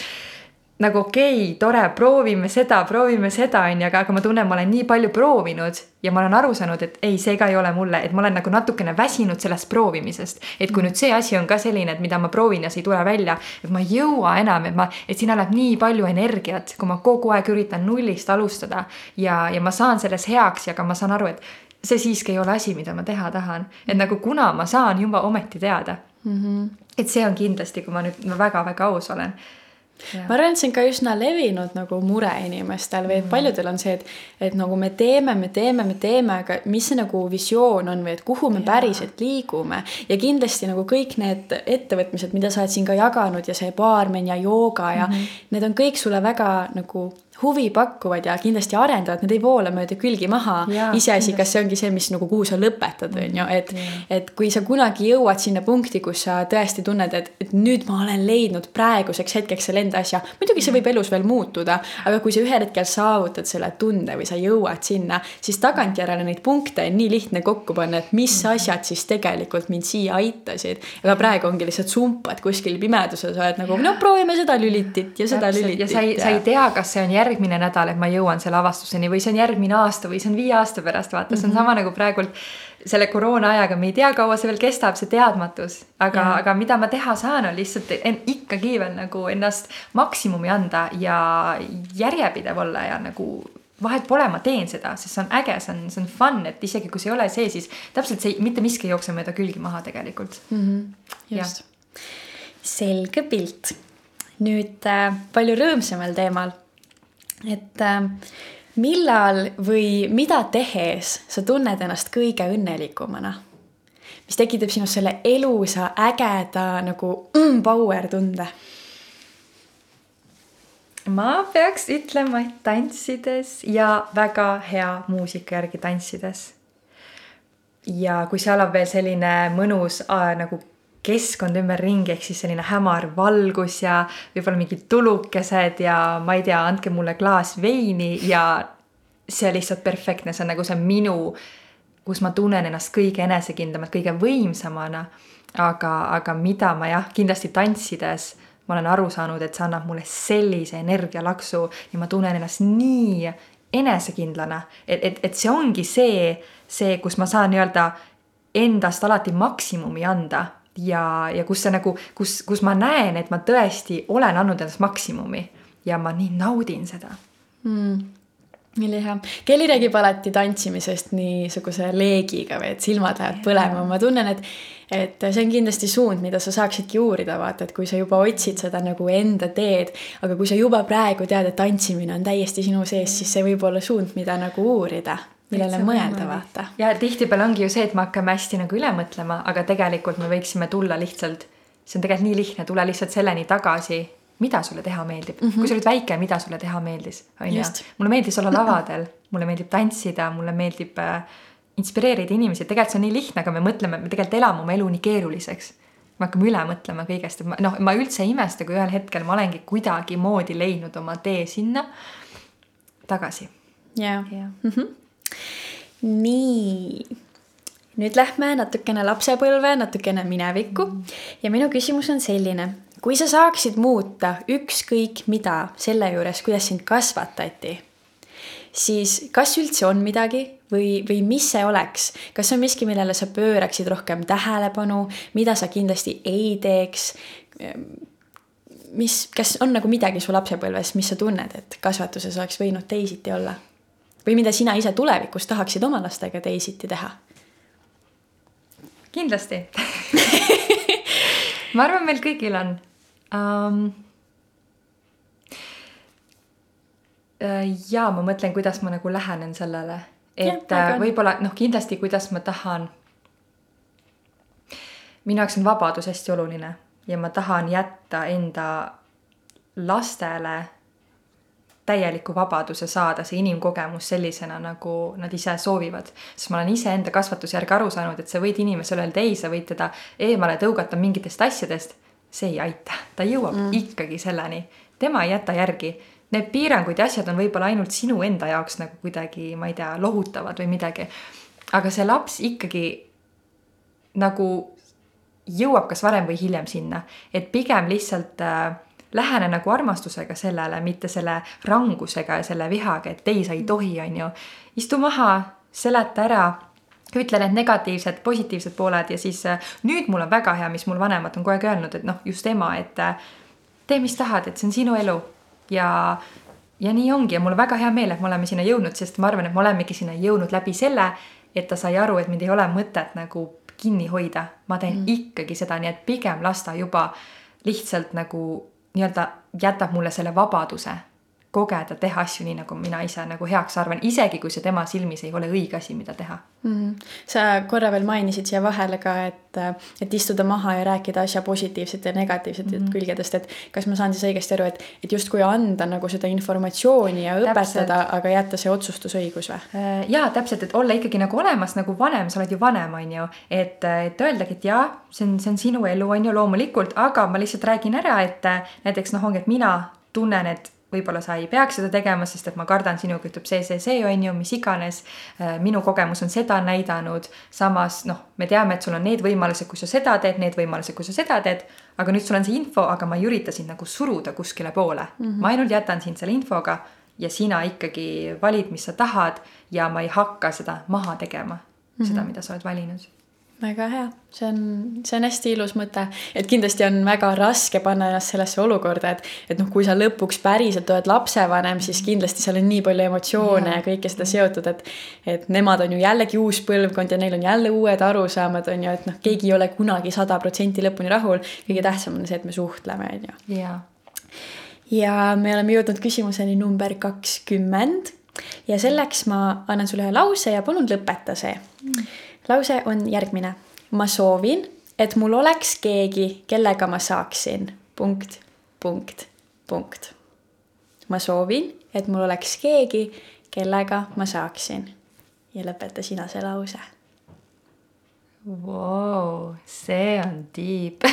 nagu okei okay,, tore, proovime seda, proovime seda, on ju, aga, aga ma tunnen, ma olen nii palju proovinud ja ma olen aru saanud, et ei, see ka ei ole mulle, et ma olen nagu natukene väsinud sellest proovimisest. et kui nüüd see asi on ka selline, et mida ma proovin ja see ei tule välja, et ma ei jõua enam, et ma, et sinna läheb nii palju energiat, kui ma kogu aeg üritan nullist alustada ja, ja ma saan selles heaks ja ka ma saan aru, et see siiski ei ole asi, mida ma teha tahan. et nagu kuna ma saan juba ometi teada mm. -hmm. et see on kindlasti, kui ma nüüd väga-väga aus olen ma arvan, et see on ka üsna levinud nagu mure inimestel või et mm. paljudel on see, et, et nagu me teeme, me teeme, me teeme, aga mis see nagu visioon on või et kuhu me ja. päriselt liigume. ja kindlasti nagu kõik need ettevõtmised, mida sa oled siin ka jaganud ja see baarmen ja jooga ja mm -hmm. need on kõik sulle väga nagu huvi pakkuvad ja kindlasti arendavad, need ei voola mööda külgi maha. iseasi, kas see ongi see, mis nagu, kuhu sa lõpetad, on ju, et, et kui sa kunagi jõuad sinna punkti, kus sa tõesti tunned, et, et nüüd ma olen leidnud praeguseks hetkeks selle enda asja. muidugi see võib elus veel muutuda, aga kui sa ühel hetkel saavutad selle tunde või sa jõuad sinna, siis tagantjärele neid punkte on nii lihtne kokku panna, et mis mm. asjad siis tegelikult mind siia aitasid. aga praegu ongi lihtsalt sumpad kuskil pimeduses, oled nagu no proovime seda lülitit ja seda Täpselt. lülitit. ja sa ei, sa ei tea, kas see on järg järgmine nädal, et ma jõuan selle avastuseni või see on järgmine aasta või see on viie aasta pärast, vaata, see on mm -hmm. sama nagu praegult selle koroona ajaga, me ei tea, kaua see veel kestab, see teadmatus. aga, aga mida ma teha saan, on lihtsalt en, ikkagi veel nagu ennast maksimumi anda ja järjepidev olla ja nagu vahet pole, ma teen seda, sest see on äge, see on, see on fun, et isegi kui see ei ole see, siis täpselt see mitte miski ei jookse mööda külgi maha tegelikult mm. -hmm. just. selge pilt. nüüd äh, palju rõõmsamal teemal et äh, millal või mida tehes sa tunned ennast kõige õnnelikumana? mis tekitab sinus selle elusa, ägeda nagu mm, power tunde? ma peaks ütlema, et tantsides ja väga hea muusika järgi tantsides. ja kui seal on veel selline mõnus äh, nagu keskkond ümberringi, ehk siis selline hämar valgus ja võib-olla mingid tulukesed ja ma ei tea, andke mulle klaas veini ja see lihtsalt perfektne, see on nagu see minu, kus ma tunnen ennast kõige enesekindlamalt, kõige võimsamana. aga, aga mida ma jah, kindlasti tantsides ma olen aru saanud, et see annab mulle sellise energialaksu ja ma tunnen ennast nii enesekindlana, et, et, et see ongi see, see, kus ma saan nii-öelda endast alati maksimumi anda ja, ja kus see nagu, kus, kus ma näen, et ma tõesti olen andnud endast maksimumi ja ma nii naudin seda. Mm nii hea. Kelly räägib alati tantsimisest niisuguse leegiga või et silmad lähevad põlema, ma tunnen, et et see on kindlasti suund, mida sa saaksidki uurida, vaata, et kui sa juba otsid seda nagu enda teed, aga kui sa juba praegu tead, et tantsimine on täiesti sinu sees, siis see võib olla suund, mida nagu uurida millele mõelda, vaata. ja tihtipeale ongi ju see, et me hakkame hästi nagu üle mõtlema, aga tegelikult me võiksime tulla lihtsalt, see on tegelikult nii lihtne, tule lihtsalt selleni tagasi, mida sulle teha meeldib mm. -hmm. kui sa olid väike, mida sulle teha meeldis, on ju. mulle meeldis olla lavadel, mulle meeldib tantsida, mulle meeldib äh, inspireerida inimesi, tegelikult see on nii lihtne, aga me mõtleme, me tegelikult elame oma elu nii keeruliseks. me hakkame üle mõtlema kõigest, et ma noh, ma üldse ei imesta, kui ühel hetkel ma olengi kuidagimoodi leidnud oma tee sinna tagasi. jaa, nii, nüüd lähme natukene lapsepõlve, natukene minevikku ja minu küsimus on selline. kui sa saaksid muuta ükskõik mida selle juures, kuidas sind kasvatati, siis kas üldse on midagi või, või mis see oleks, kas on miski, millele sa pööraksid rohkem tähelepanu, mida sa kindlasti ei teeks? mis, kas on nagu midagi su lapsepõlves, mis sa tunned, et kasvatuses oleks võinud teisiti olla? Või mida sina ise tulevikus tahaksid oma lastega teisiti teha? kindlasti (laughs) ma arvan, meil kõigil on um,. ja ma mõtlen, kuidas ma nagu lähenen sellele, et äh, võib-olla noh, kindlasti, kuidas ma tahan. minu jaoks on vabadus hästi oluline ja ma tahan jätta enda lastele täieliku vabaduse saada, see inimkogemus sellisena, nagu nad ise soovivad. sest ma olen iseenda kasvatuse järgi aru saanud, et sa võid inimesele öelda ei, sa võid teda eemale tõugata mingitest asjadest. see ei aita, ta jõuab mm. ikkagi selleni, tema ei jäta järgi. Need piirangud ja asjad on võib-olla ainult sinu enda jaoks nagu kuidagi, ma ei tea, lohutavad või midagi. aga see laps ikkagi nagu jõuab kas varem või hiljem sinna, et pigem lihtsalt äh, lähene nagu armastusega sellele, mitte selle rangusega ja selle vihaga, et ei, sa ei tohi, on ju. istu maha, seleta ära, ütle need negatiivsed, positiivsed pooled ja siis äh, nüüd mul on väga hea, mis mul vanemad on kogu aeg öelnud, et noh, just ema, et äh, tee, mis tahad, et see on sinu elu ja ja nii ongi ja mul on väga hea meel, et me oleme sinna jõudnud, sest ma arvan, et me olemegi sinna jõudnud läbi selle, et ta sai aru, et mind ei ole mõtet nagu kinni hoida, ma teen mm. ikkagi seda, nii et pigem las ta juba lihtsalt nagu nii-öelda jätab mulle selle vabaduse kogeda teha asju nii, nagu mina ise nagu heaks arvan, isegi kui see tema silmis ei ole õige asi, mida teha mm. -hmm. sa korra veel mainisid siia vahele ka, et, et istuda maha ja rääkida asja positiivset ja negatiivset mm -hmm. külgedest, et kas ma saan siis õigesti aru, et, et justkui anda nagu seda informatsiooni ja õpetada, aga jätta see otsustusõigus või? Äh, jaa, täpselt, et olla ikkagi nagu olemas nagu vanem, sa oled ju vanem, on ju, et, et öeldagi, et jaa, see on, see on sinu elu, on ju, loomulikult, aga ma lihtsalt räägin ära, et näiteks noh, ongi, et mina tunnen, et võib-olla sa ei peaks seda tegema, sest et ma kardan sinuga ütleb see, see, see on ju, mis iganes. Äh, minu kogemus on seda näidanud, samas noh, me teame, et sul on need võimalused, kui sa seda teed, need võimalused, kui sa seda teed. aga nüüd sul on see info, aga ma ei ürita sind nagu suruda kuskile poole mm. -hmm. ma ainult jätan sind selle infoga ja sina ikkagi valid, mis sa tahad ja ma ei hakka seda maha tegema mm, -hmm. seda, mida sa oled valinud väga hea, see on, see on hästi ilus mõte, et kindlasti on väga raske panna ennast sellesse olukorda, et, et noh, kui sa lõpuks päriselt oled lapsevanem, siis kindlasti seal on nii palju emotsioone ja, ja kõike seda seotud, et. et nemad on ju jällegi uus põlvkond ja neil on jälle uued arusaamad, on ju, et noh, keegi ei ole kunagi sada protsenti lõpuni rahul. kõige tähtsam on see, et me suhtleme, on ju. ja me oleme jõudnud küsimuseni number kakskümmend ja selleks ma annan sulle ühe lause ja palun lõpeta see mm lause on järgmine. ma soovin, et mul oleks keegi, kellega ma saaksin punkt, punkt, punkt. ma soovin, et mul oleks keegi, kellega ma saaksin. ja lõpeta sina see lause wow,. see on deep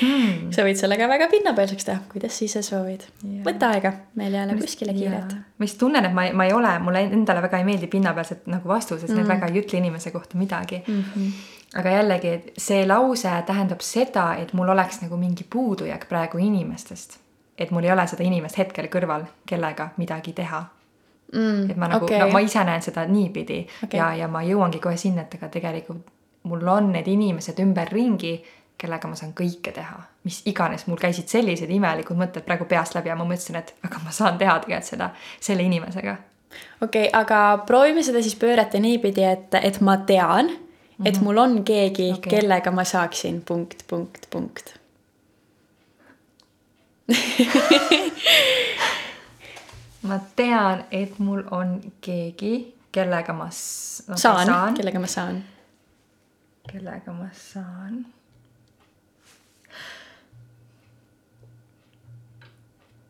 hmm.. sa võid selle ka väga pinnapealseks teha, kuidas ise soovid. võta aega, meil ei ole kuskile kiiret. ma just tunnen, et ma, ma ei ole, mulle endale väga ei meeldi pinnapealsed nagu vastused mm, need väga ei ütle inimese kohta midagi mm. -hmm. aga jällegi, see lause tähendab seda, et mul oleks nagu mingi puudujääk praegu inimestest. et mul ei ole seda inimest hetkel kõrval, kellega midagi teha mm,. et ma nagu okay., no ma ise näen seda niipidi okay. ja, ja ma jõuangi kohe sinna, et aga tegelikult mul on need inimesed ümberringi kellega ma saan kõike teha, mis iganes, mul käisid sellised imelikud mõtted praegu peast läbi ja ma mõtlesin, et aga ma saan teha tegelikult seda selle inimesega. okei okay,, aga proovime seda siis pöörata niipidi, et, et ma tean mm, -hmm. et mhm. mul on keegi okay., kellega ma saaksin punkt, punkt, punkt (laughs) ma tean, et mul on keegi, kellega ma no, saan, saan., kellega ma saan. kellega ma saan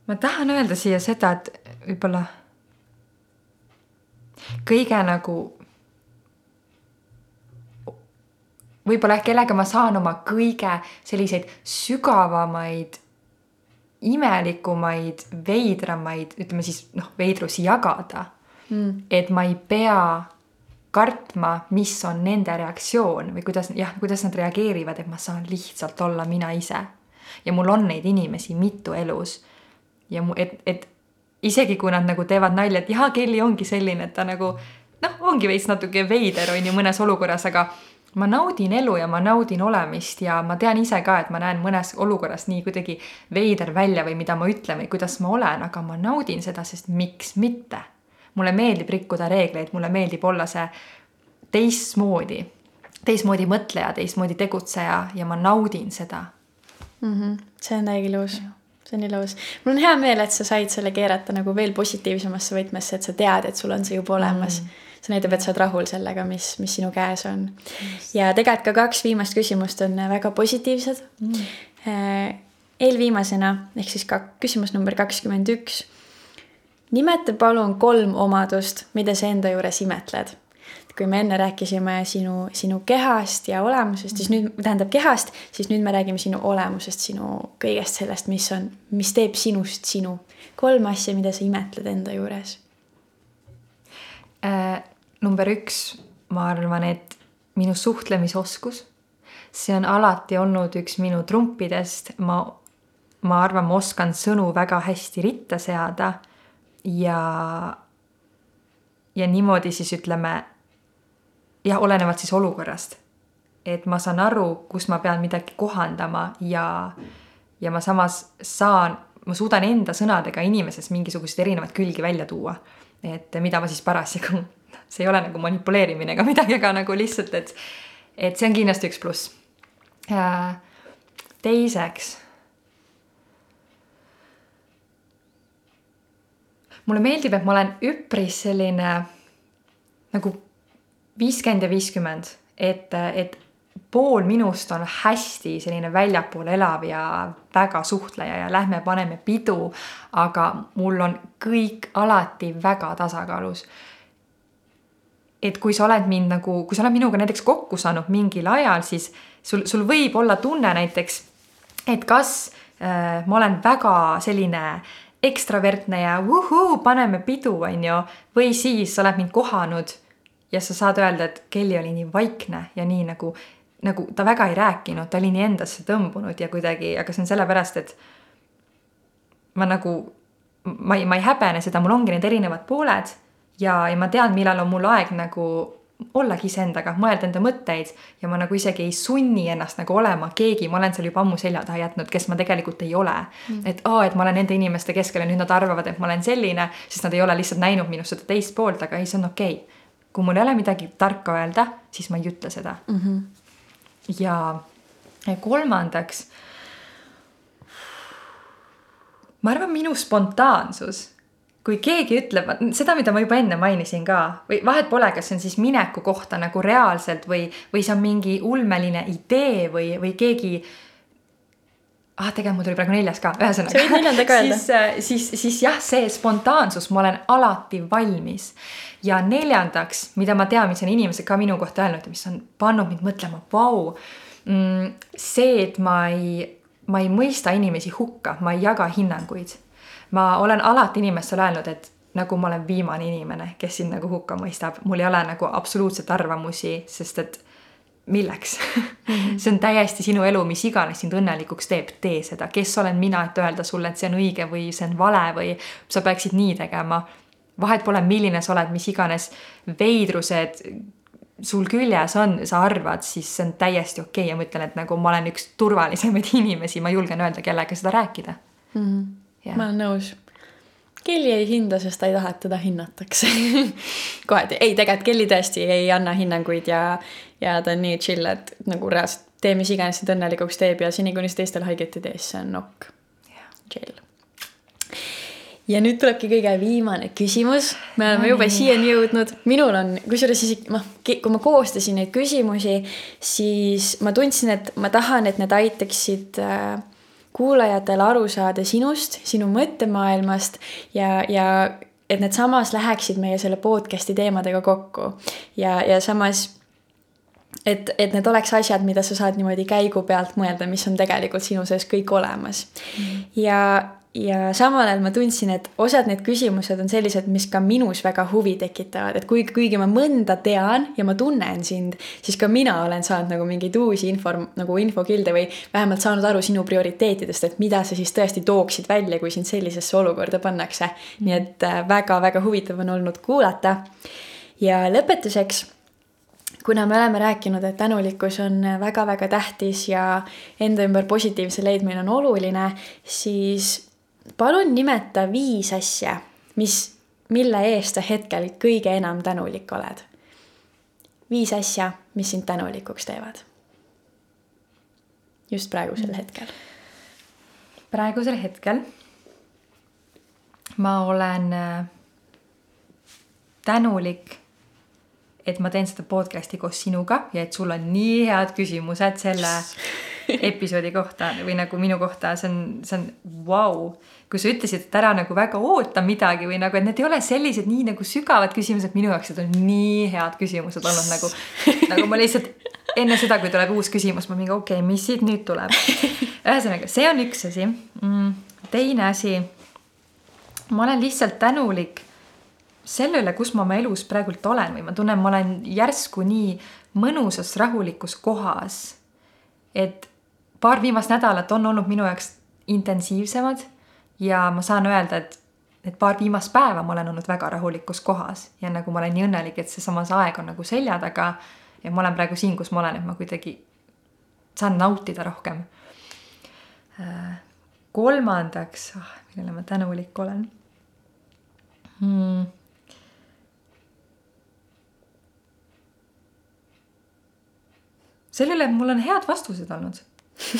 ma tahan öelda siia seda, et võib-olla kõige nagu, võib-olla ehk kellega ma saan oma kõige selliseid sügavamaid, imelikumaid, veidramaid, ütleme siis noh, veidrusi jagada. Mm.. et ma ei pea kartma, mis on nende reaktsioon või kuidas, jah, kuidas nad reageerivad, et ma saan lihtsalt olla mina ise. ja mul on neid inimesi mitu elus. Ja mu, et, et isegi kui nad nagu teevad nalja, et jaa, Kelly ongi selline, et ta nagu noh, ongi veits natuke veider on ju mõnes olukorras, aga ma naudin elu ja ma naudin olemist ja ma tean ise ka, et ma näen mõnes olukorras nii kuidagi veider välja või mida ma ütlen või kuidas ma olen, aga ma naudin seda, sest miks mitte. mulle meeldib rikkuda reegleid, mulle meeldib olla see teistmoodi, teistmoodi mõtleja, teistmoodi tegutseja ja ma naudin seda mm. -hmm. see on täiega ilus see on ilus. mul on hea meel, et sa said selle keerata nagu veel positiivsemasse võtmesse, et sa tead, et sul on see juba olemas mm. See näitab, et sa oled rahul sellega, mis, mis sinu käes on. ja tegelikult ka kaks viimast küsimust on väga positiivsed mm.. Äh, eelviimasena ehk siis ka küsimus number kakskümmend üks. nimeta palun kolm omadust, mida sa enda juures imetled kui me enne rääkisime sinu, sinu kehast ja olemusest, siis nüüd, tähendab kehast, siis nüüd me räägime sinu olemusest, sinu kõigest sellest, mis on, mis teeb sinust sinu. kolm asja, mida sa imetled enda juures äh,. Number üks, ma arvan, et minu suhtlemisoskus. see on alati olnud üks minu trumpidest, ma, ma arvan, ma oskan sõnu väga hästi ritta seada ja ja niimoodi siis ütleme jah, olenevalt siis olukorrast. et ma saan aru, kus ma pean midagi kohandama ja, ja ma samas saan, ma suudan enda sõnadega inimeses mingisuguseid erinevaid külgi välja tuua. et mida ma siis parasjagu, see ei ole nagu manipuleerimine ega (laughs) midagi, aga nagu lihtsalt, et, et see on kindlasti üks pluss. teiseks mulle meeldib, et ma olen üpris selline nagu viiskümmend ja viiskümmend, et, et pool minust on hästi selline väljapool elav ja väga suhtleja ja lähme paneme pidu, aga mul on kõik alati väga tasakaalus. Et kui sa oled mind nagu, kui sa oled minuga näiteks kokku saanud mingil ajal, siis sul, sul võib olla tunne näiteks, et kas äh, ma olen väga selline ekstravertne ja vuhuu, paneme pidu, on ju, või siis sa oled mind kohanud ja sa saad öelda, et Kelly oli nii vaikne ja nii nagu nagu ta väga ei rääkinud, ta oli nii endasse tõmbunud ja kuidagi, aga see on sellepärast, et ma nagu, ma ei, ma ei häbene seda, mul ongi need erinevad pooled ja, ja ma tean, millal on mul aeg nagu ollagi iseendaga, mõelda enda mõtteid. Ja ma nagu isegi ei sunni ennast nagu olema keegi, ma olen seal juba ammu selja taha jätnud, kes ma tegelikult ei ole. Mm.. et aa, et ma olen nende inimeste keskel ja nüüd nad arvavad, et ma olen selline, sest nad ei ole lihtsalt näinud minust seda teist poolt, aga ei, see on okei. Okay. kui mul ei ole midagi tarka öelda, siis ma ei ütle seda. Mm. -hmm ja kolmandaks, ma arvan, minu spontaansus kui keegi ütleb, seda, mida ma juba enne mainisin ka või vahet pole, kas see on siis mineku kohta nagu reaalselt või, või see on mingi ulmeline idee või, või keegi. ah, tegelikult mul tuli praegu neljas ka, ühesõnaga. sa võid neljandaga öelda. (laughs) siis, äh, siis, siis jah, see spontaansus, ma olen alati valmis. ja neljandaks, mida ma tean, mis on inimesed ka minu kohta öelnud mis on pannud mind mõtlema, vau. Mm, see, et ma ei, ma ei mõista inimesi hukka, ma ei jaga hinnanguid ma olen alati inimestele öelnud, et nagu ma olen viimane inimene, kes sind nagu hukka mõistab, mul ei ole nagu absoluutselt arvamusi, sest et milleks? -hmm. (laughs) see on täiesti sinu elu, mis iganes sind õnnelikuks teeb, tee seda, kes olen mina, et öelda sulle, et see on õige või see on vale või sa peaksid nii tegema. vahet pole, milline sa oled, mis iganes veidrused sul küljes on, sa arvad, siis see on täiesti okei okay. ja ma ütlen, et nagu ma olen üks turvalisemaid (laughs) inimesi, ma julgen öelda, kellega seda rääkida mm. -hmm. Ma olen nõus. Kelly ei hinda, sest ta ei taha, et teda hinnatakse. (laughs) Kohati, ei, tegelikult Kelly tõesti ei anna hinnanguid ja, ja ta on nii chill, et nagu reaalselt tee mis iganes sind õnnelikuks teeb ja seni, kuni sa teistele haiget ei tee, siis see on nokk chill. Ja nüüd tulebki kõige viimane küsimus. me oleme juba siiani jõudnud, minul on, kusjuures isegi noh, kui ma koostasin neid küsimusi, siis ma tundsin, et ma tahan, et need aitaksid äh, kuulajatel aru saada sinust, sinu mõttemaailmast ja, ja et need samas läheksid meie selle podcast'i teemadega kokku. ja, ja samas, et, et need oleks asjad, mida sa saad niimoodi käigu pealt mõelda, mis on tegelikult sinu sees kõik olemas mm. ja ja samal ajal ma tundsin, et osad need küsimused on sellised, mis ka minus väga huvi tekitavad, et kuigi, kuigi ma mõnda tean ja ma tunnen sind, siis ka mina olen saanud nagu mingeid uusi info, nagu infokilde või vähemalt saanud aru sinu prioriteetidest, et mida sa siis tõesti tooksid välja, kui sind sellisesse olukorda pannakse. nii et väga-väga äh, huvitav on olnud kuulata. ja lõpetuseks kuna me oleme rääkinud, et tänulikkus on väga-väga tähtis ja enda ümber positiivse leidmine on oluline, siis palun nimeta viis asja, mis, mille eest sa hetkel kõige enam tänulik oled. viis asja, mis sind tänulikuks teevad. just praegusel mm. hetkel. praegusel hetkel ma olen äh, tänulik, et ma teen seda podcast'i koos sinuga ja et sul on nii head küsimused selle (laughs) episoodi kohta või nagu minu kohta, see on, see on vau wow kui sa ütlesid, et ära nagu väga oota midagi või nagu, et need ei ole sellised nii nagu sügavad küsimused, minu jaoks need on nii head küsimused olnud nagu, (laughs) nagu ma lihtsalt enne seda, kui tuleb uus küsimus, ma mingi okei okay,, mis siit nüüd tuleb. (laughs) ühesõnaga, see on üks asi mm,. teine asi, ma olen lihtsalt tänulik selle üle, kus ma oma elus praegult olen või ma tunnen, ma olen järsku nii mõnusas rahulikus kohas. et paar viimast nädalat on olnud minu jaoks intensiivsemad ja ma saan öelda, et need paar viimast päeva ma olen olnud väga rahulikus kohas ja nagu ma olen nii õnnelik, et seesamas aeg on nagu selja taga ja ma olen praegu siin, kus ma olen, et ma kuidagi saan nautida rohkem. Äh, kolmandaks oh,, millele ma tänulik olen? Hmm.. selle üle, mul on head vastused olnud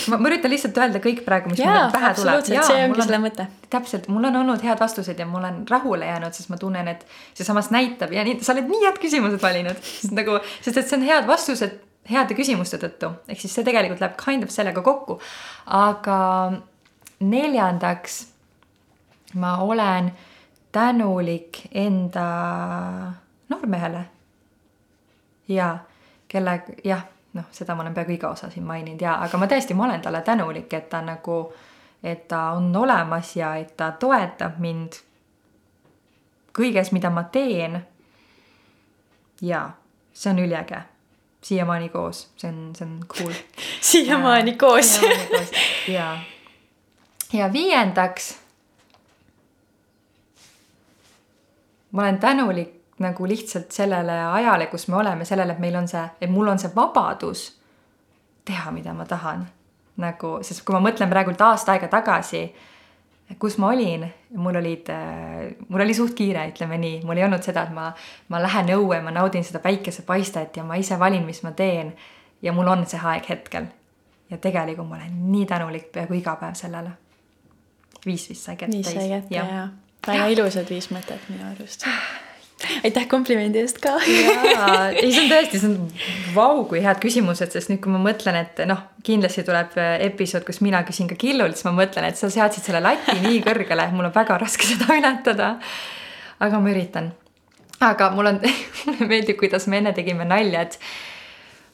ma, ma üritan lihtsalt öelda kõik praegu, mis jaa, mulle pähe tuleb. see ongi selle mõte. täpselt, mul on olnud head vastused ja ma olen rahule jäänud, sest ma tunnen, et see samas näitab ja nii, sa oled nii head küsimused valinud, sest nagu, sest et see on head vastused heade küsimuste tõttu, ehk siis see tegelikult läheb kind of sellega kokku. aga neljandaks ma olen tänulik enda noormehele. ja kelle, jah, noh, seda ma olen peaaegu iga osa siin maininud ja, aga ma tõesti, ma olen talle tänulik, et ta nagu, et ta on olemas ja et ta toetab mind kõiges, mida ma teen. ja see on üliäge siiamaani koos, see on, see on cool. (laughs) siiamaani koos. ja, ja viiendaks. ma olen tänulik nagu lihtsalt sellele ajale, kus me oleme, sellele, et meil on see, et mul on see vabadus teha, mida ma tahan. nagu, sest kui ma mõtlen praegult aasta aega tagasi kus ma olin, mul olid, äh, mul oli suht kiire, ütleme nii, mul ei olnud seda, et ma, ma lähen õue, ma naudin seda päikesepaistet ja ma ise valin, mis ma teen. ja mul on see aeg hetkel. ja tegelikult ma olen nii tänulik peaaegu iga päev sellele. viis vist sai kätte. viis sai kätte ja, ja. väga ilusad viis mõtet minu arust (sighs) aitäh komplimendi eest ka. jaa, ei see on tõesti, see on (laughs) vau, kui head küsimused, sest nüüd, kui ma mõtlen, et noh, kindlasti tuleb äh, episood, kus mina küsin ka Killult, siis ma mõtlen, et sa seadsid selle lati nii kõrgele, mul on väga raske seda ületada. aga ma üritan. aga mul on (laughs) mulle meeldib, kuidas me enne tegime nalja, et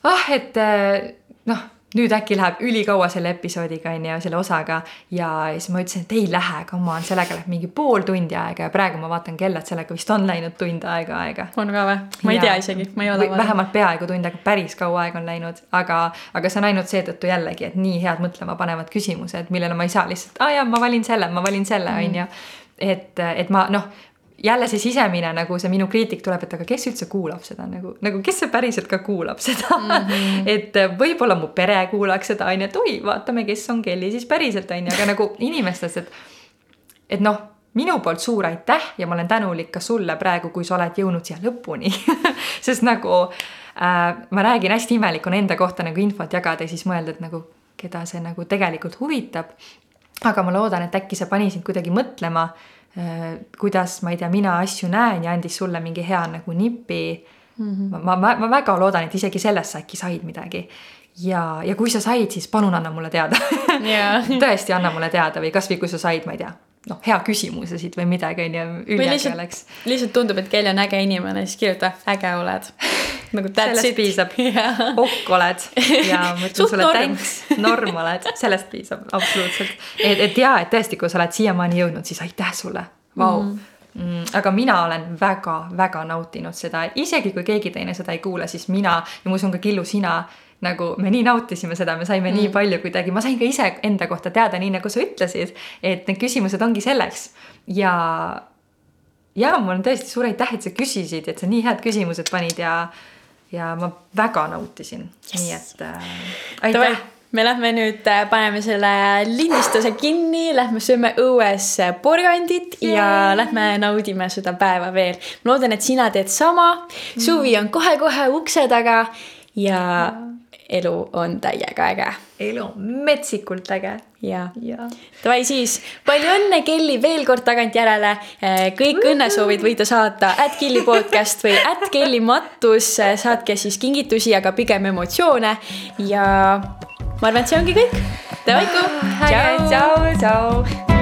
ah, et äh, noh nüüd äkki läheb ülikaua selle episoodiga, on ju, selle osaga. ja siis ma ütlesin, et ei lähe, come on, sellega läheb mingi pool tundi aega ja praegu ma vaatan kella, et sellega vist on läinud tund aega aega. on ka või? ma ei ja, tea isegi, ma ei ole. vähemalt peaaegu tund aega, päris kaua aega on läinud, aga, aga see on ainult seetõttu jällegi, et nii head mõtlema panevad küsimused, millele ma ei saa lihtsalt, aa jaa, ma valin selle, ma valin selle, mm. on ju et, et ma noh, jälle see sisemine nagu see minu kriitik tuleb, et aga kes üldse kuulab seda nagu, nagu kes see päriselt ka kuulab seda mm. -hmm. (laughs) et võib-olla mu pere kuulaks seda on ju, et oi, vaatame, kes on Kelly siis päriselt on ju, aga nagu inimestest, et. et noh, minu poolt suur aitäh ja ma olen tänulik ka sulle praegu, kui sa oled jõudnud siia lõpuni (laughs) sest nagu äh, ma räägin, hästi imelik on enda kohta nagu infot jagada ja siis mõelda, et nagu keda see nagu tegelikult huvitab. aga ma loodan, et äkki see pani sind kuidagi mõtlema Äh, kuidas, ma ei tea, mina asju näen ja andis sulle mingi hea nagu nipi mm. -hmm. ma, ma, ma väga loodan, et isegi sellest sa äkki said midagi. ja, ja kui sa said, siis palun anna mulle teada yeah. (laughs) tõesti, anna mulle teada või kasvõi kui sa said, ma ei tea noh, hea küsimuse siit või midagi, on ju, üliäge oleks. lihtsalt tundub, et Kelly on äge inimene, siis kirjuta äge oled. (laughs) nagu that's it. piisab yeah., okk oled ja ma ütlen sulle thanks, norm oled, sellest piisab absoluutselt. et, et ja, et tõesti, kui sa oled siiamaani jõudnud, siis aitäh sulle, vau. -hmm mm, aga mina olen väga-väga nautinud seda, isegi kui keegi teine seda ei kuule, siis mina ja ma usun ka Killu, sina nagu me nii nautisime seda, me saime mm. nii palju kuidagi, ma sain ka ise enda kohta teada, nii nagu sa ütlesid, et need küsimused ongi selleks ja ja mul on tõesti suur aitäh, et sa küsisid, et sa nii head küsimused panid ja ja ma väga nautisin yes., nii et äh, aitäh me lähme nüüd, äh, paneme selle lindistuse kinni, lähme sööme õues porgandit Yay. ja lähme naudime seda päeva veel. ma loodan, et sina teed sama. suvi on kohe-kohe ukse taga ja, ja elu on täiega äge. elu on metsikult äge. ja, ja., davai siis, palju õnne, Kelly, veel kord tagantjärele. Eh, kõik õnnesoovid võite saata at Kelly podcast või at Kelly Mattus, saatke siis kingitusi, aga pigem emotsioone ja ma arvan, et see ongi kõik. Davai, tšau, tšau.